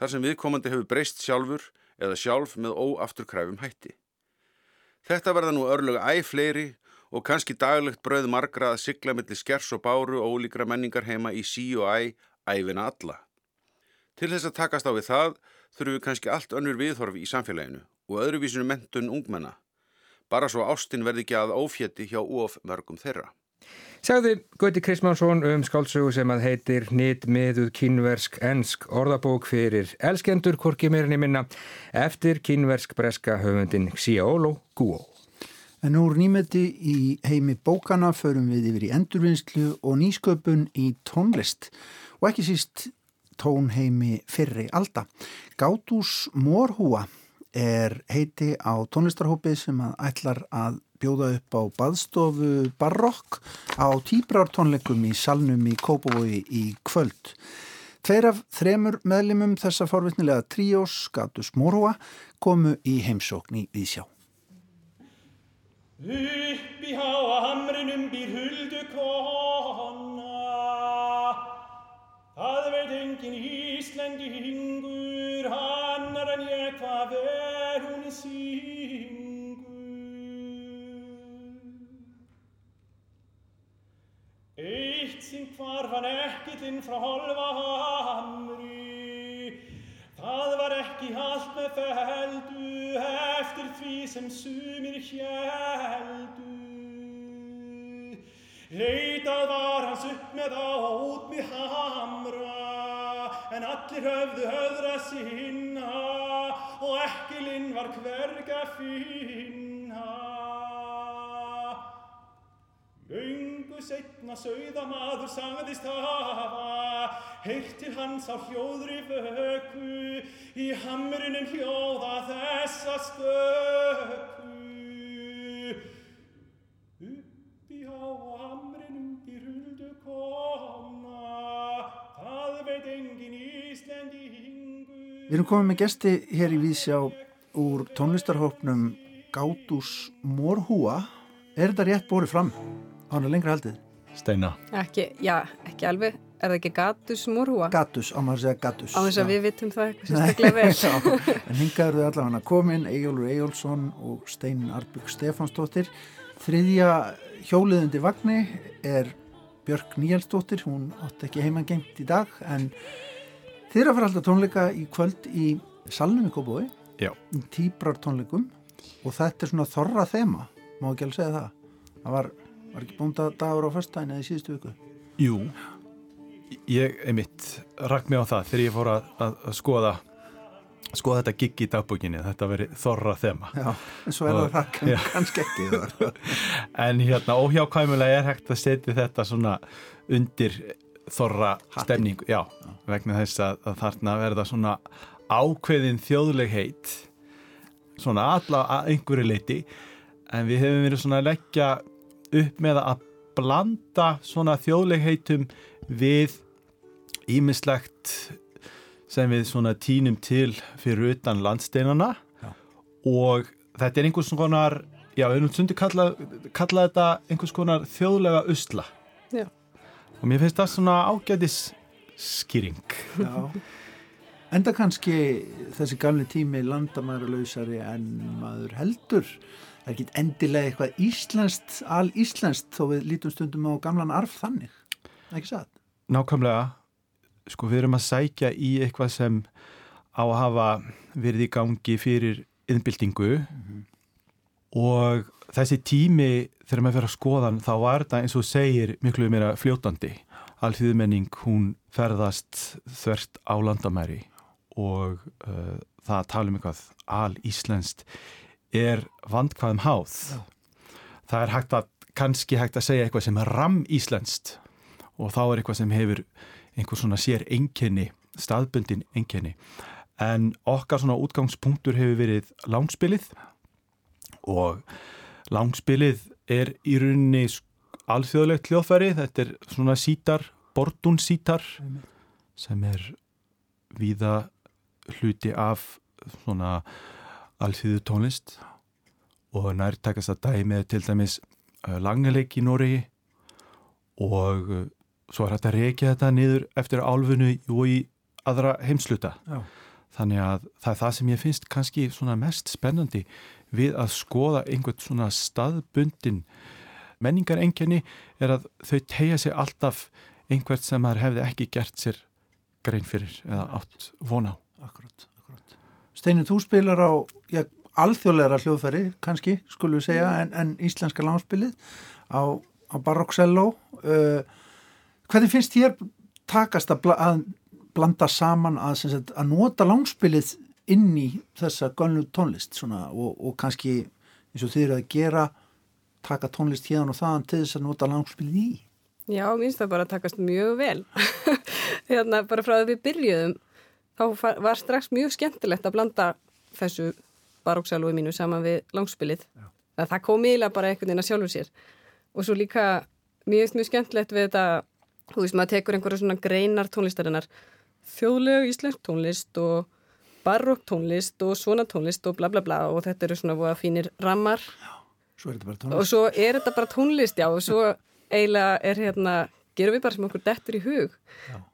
þar sem viðkomandi hefur breyst sjálfur eða sjálf með óafturkræfum hætti. Þetta verða nú örlög æg fleiri og kannski daglegt bröð margra að sigla millir skers og báru og ólíkra menningar heima í sí og æg æfina alla. Til þess að takast á við það þurfum við kannski allt önnur viðhorf í samfélaginu og öðruvísinu mentun ungmenna. Bara svo ástin verði ekki að ófjetti hjá of mörgum þeirra. Segði Gauti Kristmánsson um skálsögu sem að heitir Nýtt miðuð kynversk ensk orðabók fyrir elskendur korki meirinni minna eftir kynversk breska höfundin Xiaolo Guo. En úr nýmeti í heimi bókana förum við yfir í endurvinnslu og nýsköpun í tónlist og ekki síst tónheimi fyrri alda. Gáttús Mórhúa er heiti á tónlistarhópi sem að ætlar að bjóða upp á baðstofu Barokk á tíbrartónleikum í salnum í Kópavogi í kvöld. Tveir af þremur meðlimum þessa forvittnilega tríós, Gáttús Mórhúa, komu í heimsókn í Vísjá. Upp í háa hamrinum býr huldu kona Það veit engin Íslendingur, hannar en ég hvað er hún í Eitt sinn hvar hann ekkitinn frá holva hamri, það var ekki allt með feldu eftir því sem sumir heldu. Leitað var hans upp með á út með hamra, en allir höfðu höfðra sinna og ekkilinn var hverga finna. Setna sögðamaður sagðist hafa heyrt til hans á hljóðri vöku í hamrinum hljóða þessa stöku. Uppi á hamrinum í huldu koma það veit engin Íslendingu Við erum komið með gesti hér í Vísjá úr tónlistarhópnum Gátus Morhúa. Er þetta rétt bórið fram? Hann er lengra haldið. Steina. Ekki, já, ekki alveg. Er það ekki Gatus Morhúa? Gatus, á maður að segja Gatus Á þess að við vitum það eitthvað sérstaklega vel. Já, en hingaður þau allavega komin Egilur Egilsson og Steinin Arbjörg Stefansdóttir Þriðja hjóliðundi vagnni er Björk Níelsdóttir. Hún átti ekki heimangengt í dag en þeir eru að fara alltaf tónleika í kvöld í Salnum í Kópói tíbrar tónleikum. Og þetta er svona þorra þema. Má ekki alveg segja það? Það var, var ekki búnda dagur á fyrstæðin eða í síðustu viku? Jú, ég einmitt rakk mig á það þegar ég fór að, að, skoða skoða þetta gig í dagbúkinni þetta veri þorra þema. Já, en svo er það kann, Já. kannski ekki en hérna óhjákvæmulega er hægt að setja þetta svona undir þorra Hattinn. stemningu. Já, vegna þess að, að þarna verða svona ákveðin þjóðlegheit svona alla að einhverju leiti en við hefum verið svona að leggja upp með að blanda svona þjóðlegheitum við ímislegt sem við svona tínum til fyrir utan landsteinana Já. og þetta er einhvers konar já, við erum stundu kalla, kalla þetta einhvers konar þjóðlega usla Já. og mér finnst það svona ágætis skýring Já. Enda kannski þessi gamli tími landamæralausari en maður heldur. Það er ekki endilega eitthvað íslenskt, al íslenskt þó við lítum stundum á gamlan arf þannig. Ekki satt. Nákvæmlega, sko við erum að sækja í eitthvað sem á að hafa verið í gangi fyrir innbyltingu og þessi tími þegar maður fyrir að skoðan þá var þetta eins og segir miklu meira fljótandi. Alþýðumenning hún ferðast þvert á landamæri og uh, það að tala um eitthvað al-íslenskt er vandkvæðum háð. Það er hægt að, kannski hægt að segja eitthvað sem er ram-íslenskt og þá er eitthvað sem hefur einhver svona sér enkenni, staðbundin enkenni. En okkar svona útgangspunktur hefur verið langspilið og langspilið er í rauninni alþjóðlegt hljóðfæri, þetta er svona sítar, bordún sítar sem er víða hluti af svona alþjóðu tónlist og nærtakast að dæmi er til dæmis uh, langileik í Noregi og uh, svo er hægt að reykja þetta niður eftir álfunu og í aðra heimsluta. Já. Þannig að það er það sem ég finnst kannski svona mest spennandi við að skoða einhvern svona staðbundin menningarengjani er að þau tegja sig alltaf einhvert sem maður hefði ekki gert sér grein fyrir eða átt vona á. Akkurat. Steinin, þú spilar á já, alþjóðleira hljóðfæri, kannski, skulum við segja, en, en íslenska langspilið á, á Baroxello. Uh, hvernig finnst þér takast að, bla, að blanda saman að, sagt, að nota langspilið inn í þessa gönlu tónlist svona, og, og kannski eins og eru að gera taka tónlist hérna og þaðan til þess að nota langspilið í? Já, minnst það bara að takast mjög vel. hérna, bara frá því við byrjuðum, þá var strax mjög skemmtilegt að blanda þessu baróksalúi mínu saman við langspilið. Það, það kom eiginlega bara einhvern veginn að sjálfur sér. Og svo líka mjög, mjög skemmtilegt við þetta, þú veist, maður tekur einhverja svona greinar tónlistarinnar, þjóðleg íslensk tónlist og barokk tónlist og svona tónlist og bla bla bla og þetta eru svona voða fínir rammar Svo er þetta bara og svo er þetta bara tónlist, já, og svo eiginlega er hérna, gerum við bara sem okkur dettur í hug.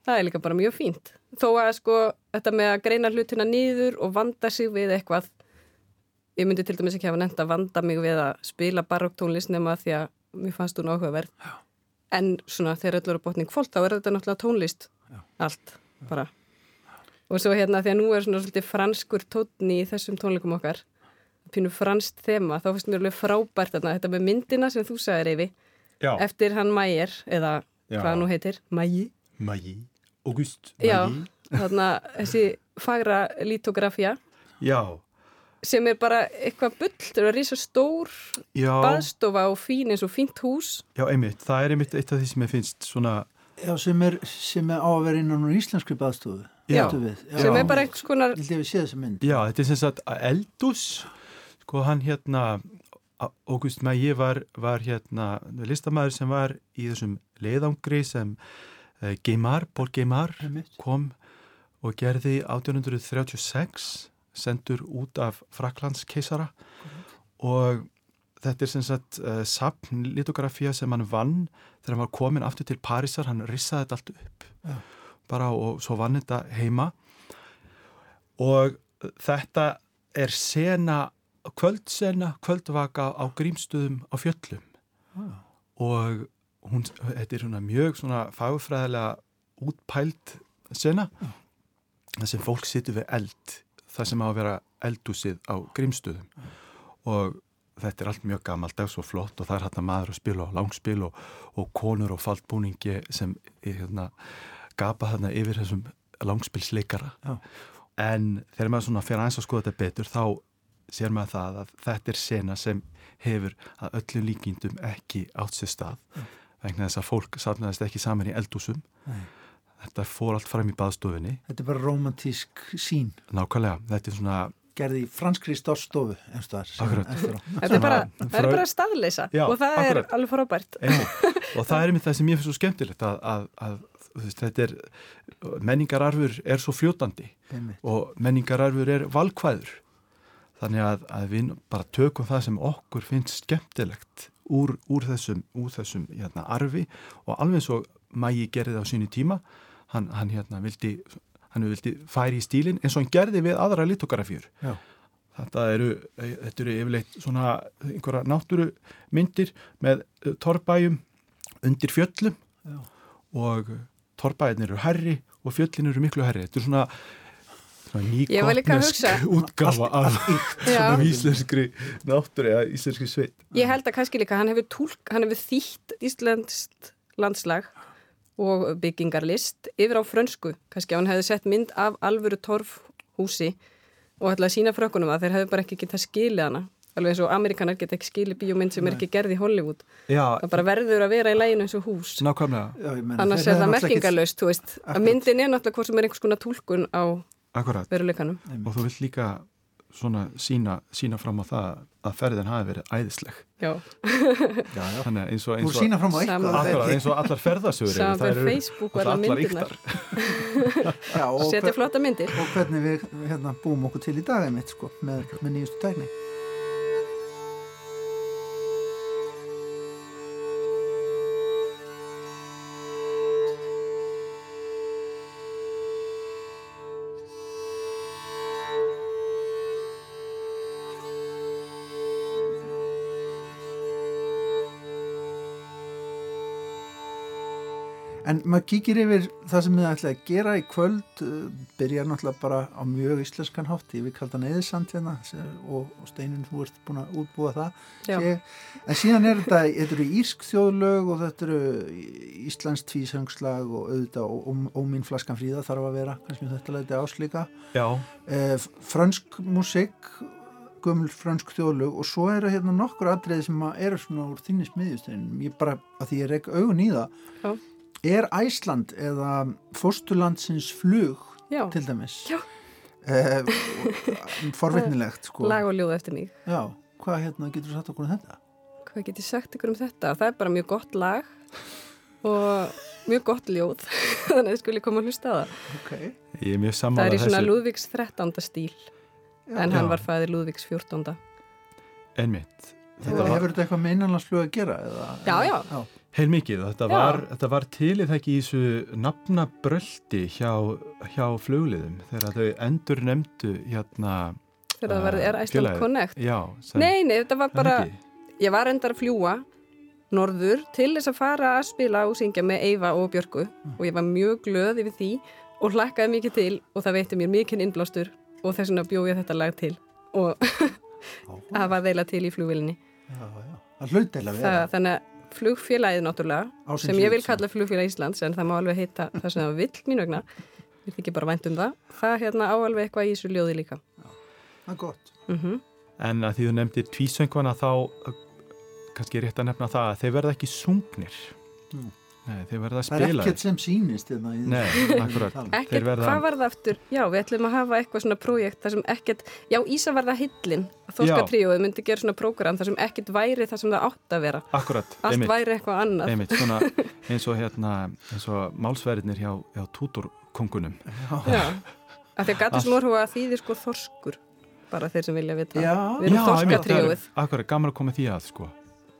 Það er líka bara mjög fínt. Þó að sko, þetta með að greina hlutina nýður og vanda sig við eitthvað, ég myndi til dæmis ekki hafa nefnt að vanda mig við að spila barokktónlist nema því að mér fannst hún áhugaverð. Já. En svona þegar öllur er botning fólk, þá er þetta náttúrulega tónlist, já. allt, bara. Og svo hérna, því að nú er svona svolítið franskur tónni í þessum tónleikum okkar, pínu franskt þema, þá finnst mér alveg frábært þarna, þetta með myndina sem þú sagðir Eyvi, Já. eftir hann Mægir, eða Já. hvað hann nú heitir, Mægi. Magi, August Já, þarna þessi fagra litografía Já, sem er bara eitthvað bull, það er að rýsa stór Já. baðstofa og fín eins og fínt hús. Já, einmitt, það er einmitt eitt af því sem ég finnst svona Já, sem er, sem er á að vera innan úr íslenskri baðstofu Já, við. sem er bara einhvers konar Ég held ég að við séð þessa mynd. Já, þetta er sem sagt að Eldus sko hann hérna Ógust ég var, var hérna listamæður sem var í þessum leiðangri sem uh, Geimar, Ból Geimar kom og gerði 1836 sendur út af Fraklandskeisara og þetta er sem sagt uh, sapn litografía sem hann vann þegar hann var komin aftur til Parísar, hann rissaði þetta allt upp Já. bara og svo vann þetta heima. Og þetta er sena, kvöldsena, kvöldvaka á grímstöðum á fjöllum. Ah. og hún, þetta er svona mjög svona fagfræðilega útpælt sena. Já. það sem fólk situr við eld það sem á að vera eldúsið á grímstöðum og þetta er allt mjög gamaldags og flott og það er hérna maður að spila á langspil og, og konur og faldbúningi sem er hérna gapa þarna yfir þessum langspilsleikara. Já. en þegar maður svona fyrir aðeins að skoða þetta betur þá sér maður það að þetta er sena sem hefur að öllum líkindum ekki átt sér stað vegna þess að fólk safnaðist ekki saman í eldúsum Nei. þetta fór allt fram í baðstofunni. Þetta er bara romantísk sín nákvæmlega, þetta er svona gerði franskri stórstofu Akkurat. Þetta er bara, bara staðleisa Já, og það akkurat. er alveg frábært. Og það er einmitt það sem ég finnst svo skemmtilegt að, að, að þú veist, þetta er menningararfur er svo fljótandi Einmitt. og menningararfur er valkvæður. Þannig að, að við bara tökum það sem okkur finnst skemmtilegt úr, úr þessum, úr þessum hérna, arfi. Og alveg svo Mægi gerði það á sínu tíma hann, hann hérna vildi hann vildi færi í stílinn eins og hann gerði við aðra litografjur þetta eru, þetta eru yfirleitt svona einhverja náttúru myndir með uh, torbæjum undir fjöllum Já. og torbæjirnir eru herri og fjöllin eru miklu herri þetta er svona Ég var líka að hugsa- útgafa af íslenskri náttúru eða íslenskri sveit. Ég held að kannski líka hann hefur, túlk, hann hefur þýtt Íslandst landslag og byggingarlist yfir á frönsku, kannski að hann hefði sett mynd af alvöru torfhúsi og ætlaði að sína frökkunum að þeir hefði bara ekki getað skilið hana. Alveg eins og Amerikanar geta ekki skilið bíómynd sem er ekki gerð í Hollywood. Já, það bara verður að vera í læginu eins og hús. Nákvæmlega, Já, ég meina, annars er það merkingarlaust þú veist, að myndin er náttúrulega hvort sem er einhvers konar túlkun á akkurat. Veruleikanum. Og þú vilt líka svona sína, sína fram á það að ferðin hafi verið æðisleg. Já, Já, já. þannig að eins og, eins og, sína fram á eitthvað akkurat, eins og allar ferðasögur þær eru Facebook allar allar myndirnar. yktar. Já, og, setja hver, flotta myndir. og hvernig við hérna, búum okkur til í dag einmitt sko, með, með nýjustu tækni maður kíkir yfir það sem þið ætlaði að gera í kvöld, uh, byrjar náttúrulega bara á mjög íslenskan hátt, ég vil kalla það eðisand hérna og, og Steinun, þú ert búin að útbúa það. Sé, en síðan er þetta, þetta eru írsk þjóðlög og þetta eru íslensk tvísöngslag og auðvitað og, og, og mín flaskan fríða þarf að vera, kannski um þetta leiti áslíka. Eh, frönsk músík, gömul frönsk þjóðlög og svo eru hérna nokkur atriði sem að eru svona úr þinni smiðjustegin. Ég bara, að því ég reyk augun í það, Já. Er Æsland eða fósturlandsins flug Já, til dæmis? Já. eh, forvitnilegt sko. Lag og ljóð eftir mig. Já, hvað hérna getur þú sagt okkur um þetta? Hvað get ég sagt ykkur um þetta? Það er bara mjög gott lag og mjög gott ljóð. Þannig að þið skulle koma að hlusta á það. Ok, ég er mjög Það sammála er í svona þessu. Lúðvíks 13. stíl. En hann Já. var fæðir Lúðvíks 14. einmitt. Þetta var- hefur þetta eitthvað með innanlandsflug að gera eða, Já, eða, já. Heil mikið þetta var, þetta var til í það ekki í þessu nafnabröldi hjá, hjá flugliðum þegar þau endur nefndu hérna þegar það verði er Iceland félagið. Connect. Já, sem, Nei, nei, þetta var bara ekki. ég var endar að fljúa norður til þess að fara að spila og syngja með Eyva og Björgu og ég var mjög glöð yfir því og hlakkaði mikið til og það veitti mér mikið innblástur og þess vegna bjóð ég þetta lag til og það var þeila til í flugvilinni já, já. það hlaut eða vera. það, þannig að flugfélagið náttúrulega Ásins sem ég vil kalla flugfélag Íslands en það má alveg heita það sem það vill mín vegna ég þykki bara vænt um það það hérna á alveg eitthvað í þessu ljóði líka Það er gott. Mm -hmm. En að því þú nefndir tvísöngvana þá kannski er rétt að nefna það að þeir verða ekki sungnir. Mm. Nei, þeir verða að spila. Það er ekkert sem sínist hérna Nei, akkurat. Ekkert, verða... hvað var það aftur? Já, við ætlum að hafa eitthvað svona prójekt þar sem ekkert, já, Ísavarða Hillin Þorskatríóið myndi gera svona prógram þar sem ekkert væri það sem það átt að vera Akkurat, Allt einmitt, væri eitthvað annað einmitt, svona, eins og hérna eins og málsverðinir hjá, hjá tútorkongunum Já, já. af því að Gattis Morhúa þýðir sko þorskur bara þeir sem vilja vita já. Erum Þorskatríóið Akkurat, gaman að koma því að sko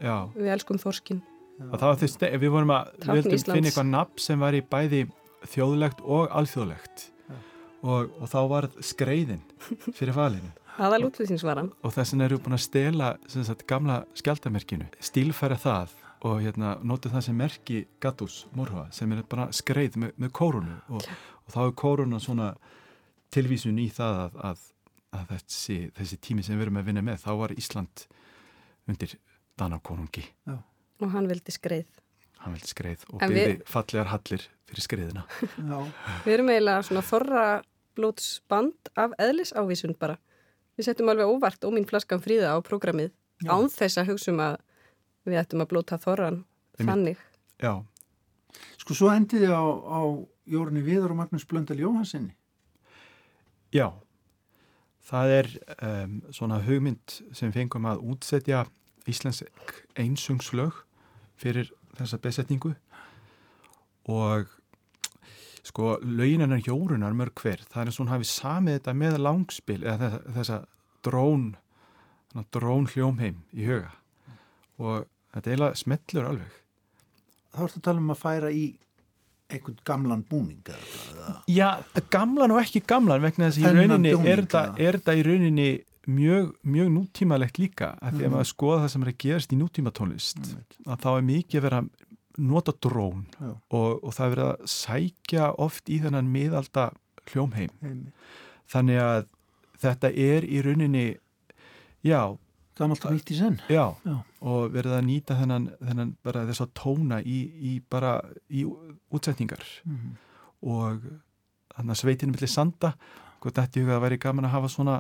já. Við elskum Þorskin Þess, við vorum að, við vildum finna eitthvað nafn sem var í bæði þjóðlegt og alþjóðlegt. Og, og þá var skreiðin fyrir valinu. Útlýsingsvaran og þess vegna eru búin að stela sagt, gamla skjaldamerkinu, stílfæra það og hérna, notu það sem merki Gatús morfa sem er bara skreið með, með kórunu. Og, og þá er kóruna svona tilvísun í það að, að, að þessi, þessi tími sem við erum að vinna með þá var Ísland undir Danarkonungi Já Og hann vildi skreið. Hann vildi skreið og byrði við... fallegar hallir fyrir skreiðina. við erum eiginlega svona þorra blótsband af eðlisávísund bara. Við settum alveg óvart óminn flaskan fríða á prógramið án þess að hugsa um að við ættum að blóta þorran þannig. Já. Sko svo endiði á, á Jórni Viður og Magnús Blöndal Jóhansinni. Já. Það er um, svona hugmynd sem fengum að útsetja íslensk einsungslög fyrir þessa besetningu. Og sko lauginan er hjórunar mörg hver það er og hún hafi samið þetta með langspil eða þessa, þessa drón drón hljómheim í huga. Og þetta eiginlega smellur alveg. Þá ertu að tala um að færa í einhvern gamlan búning? Já, gamlan og ekki gamlan vegna þess að í rauninni er þetta í rauninni mjög, mjög nútímalegt líka að því að mhm. maður skoða það sem er að gerast í nútímatónlist mm. að þá er mikið að vera nota drón og, og það er verið að sækja oft í þennan miðalda hljómheim Heim. þannig að þetta er í rauninni já Gammalt og vitt í senn já, já, og verið að nýta þennan, þennan bara þess að tóna í, í bara í útsetningar mm. og þannig að sveitinu millir sanda hvort þetta að væri gaman að hafa svona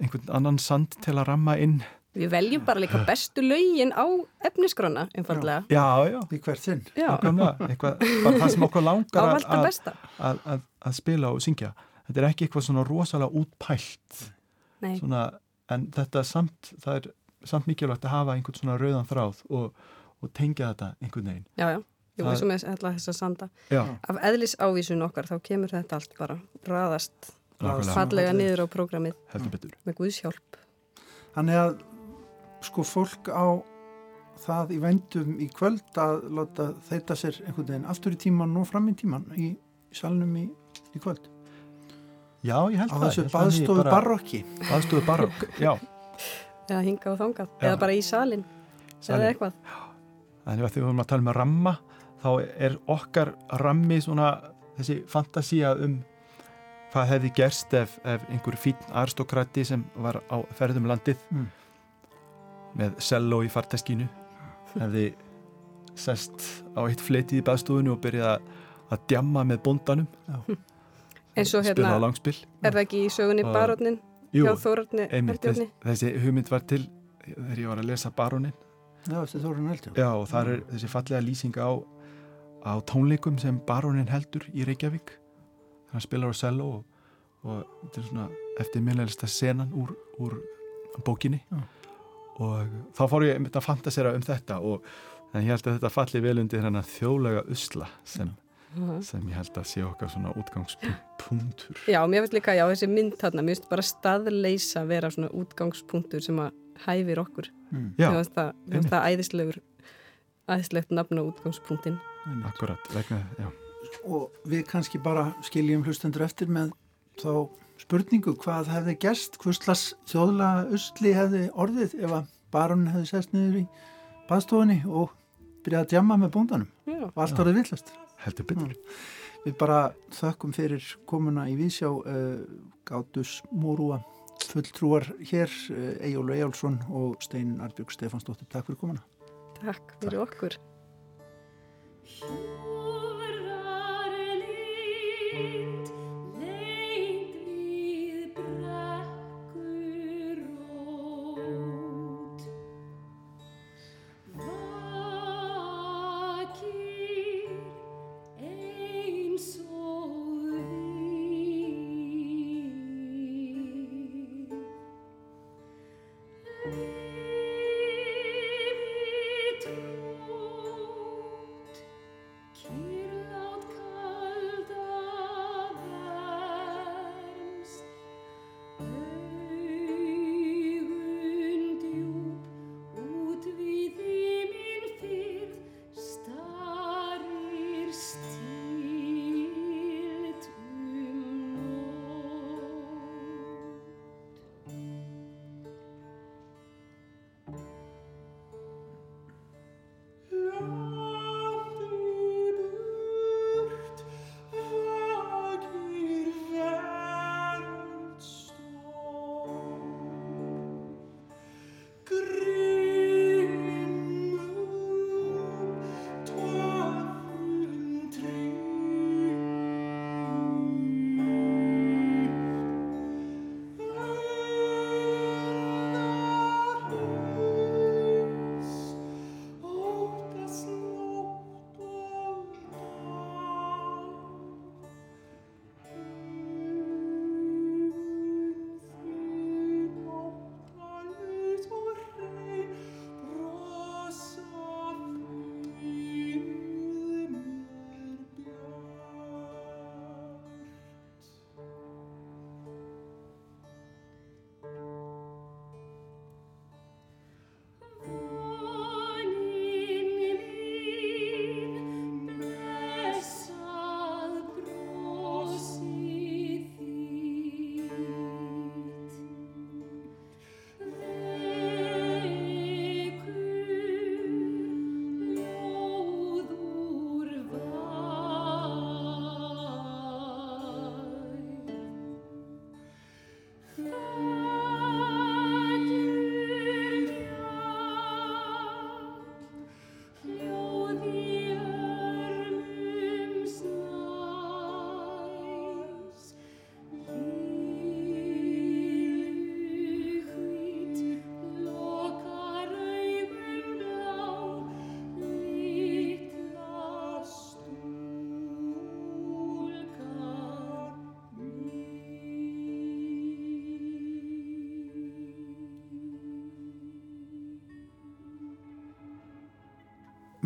einhvern annan sand til að ramma inn Við veljum bara líka bestu laugin á efnisgrona, einfallega. Já, já. Í hvert sinn. Já. Eitthvað, bara það sem okkur langar að, að, að, að spila og syngja. Þetta er ekki eitthvað svona rosalega útpælt. Nei. Svona, en þetta samt, það er samt mikilvægt að hafa einhvern svona rauðan þráð og, og tengja þetta einhvern veginn. Já, já. Jú, eins og með þess að sanda. Já. Af eðlis ávísun okkar þá kemur þetta allt bara raðast fallega niður á prógramið. Með Guðshjálp Þannig að sko fólk á það í vendum í kvöld að láta þeita sér einhvern veginn aftur í tíman og fram í tíman í salnum í, í kvöld. Já, ég held það. Á þessu baðstofu bara... barokki. Baðstofu barokk, já. Eða hinga og þongað, já. eða bara í salin salin. eða eitthvað. Þannig að þegar við höfum að tala um að ramma þá er okkar rammi svona þessi fantasía um hvað hefði gerst ef, ef einhver fín aristokrati sem var á ferðum landið mm. með selló í farteskínu hefði sest á eitt fletið í baðstofunni og byrjaði að djamma með bondanum. Eins og hérna er það ekki í sögunni barónin hjá Þórarni Eldjórni þessi hugmynd var til þegar ég var að lesa barónin já, já, og það er þessi fallega lýsing á, á tónleikum sem barónin heldur í Reykjavík hann spilar á cello og, og þetta er svona eftirminnilegsta senan úr, úr bókinni. Ja. og þá fór ég að fantasera um þetta og ég held að þetta falli vel undir hérna þjóðlega usla sem, ja. sem ég held að sé okkar svona útgangspunktur. Já, mér finnst líka, já, þessi mynd þarna mér finnst bara staðleisa að vera svona útgangspunktur sem að hæfir okkur. Mm. mér finnst það, það æðislegur æðislegt nafn á útgangspunktin Akkurat, vegna, já og við kannski bara skiljum hlustendur eftir með þá spurningu hvað hefði gerst, hvustlas þjóðla usli hefði orðið ef að barun hefði sest niður í baðstofunni og byrjaði að djamma með búndanum Já. og allt orðið villast heldur byrjum við bara þökkum fyrir komuna í Vísjá uh, Gátus Múrúa fulltrúar hér uh, Ejjólu Ejjálsson og Steinin Arbjörg Stefansdóttir, takk fyrir komuna. Takk fyrir okkur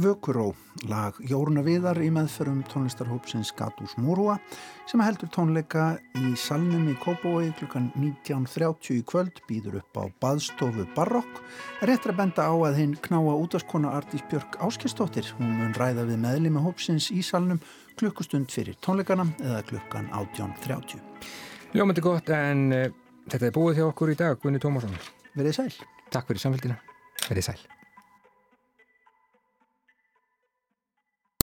Vökuró, lag Jórna Viðar í meðferðum tónlistarhópsins Gatus Múrua sem heldur tónleika í salnum í Kópói klukkan 19.30 í kvöld býður upp á baðstofu Barokk. Réttra benda á að hinn knáa útaskona Artís Björk Áskistóttir. Hún mun ræða við meðli með hópsins í salnum klukkustund fyrir tónleikana eða klukkan 18.30. Ljómandi gott en uh, þetta er búið hjá okkur í dag, Gunni Tómasson. Verðið sæl. Takk fyrir samfélgina. Verðið sæl.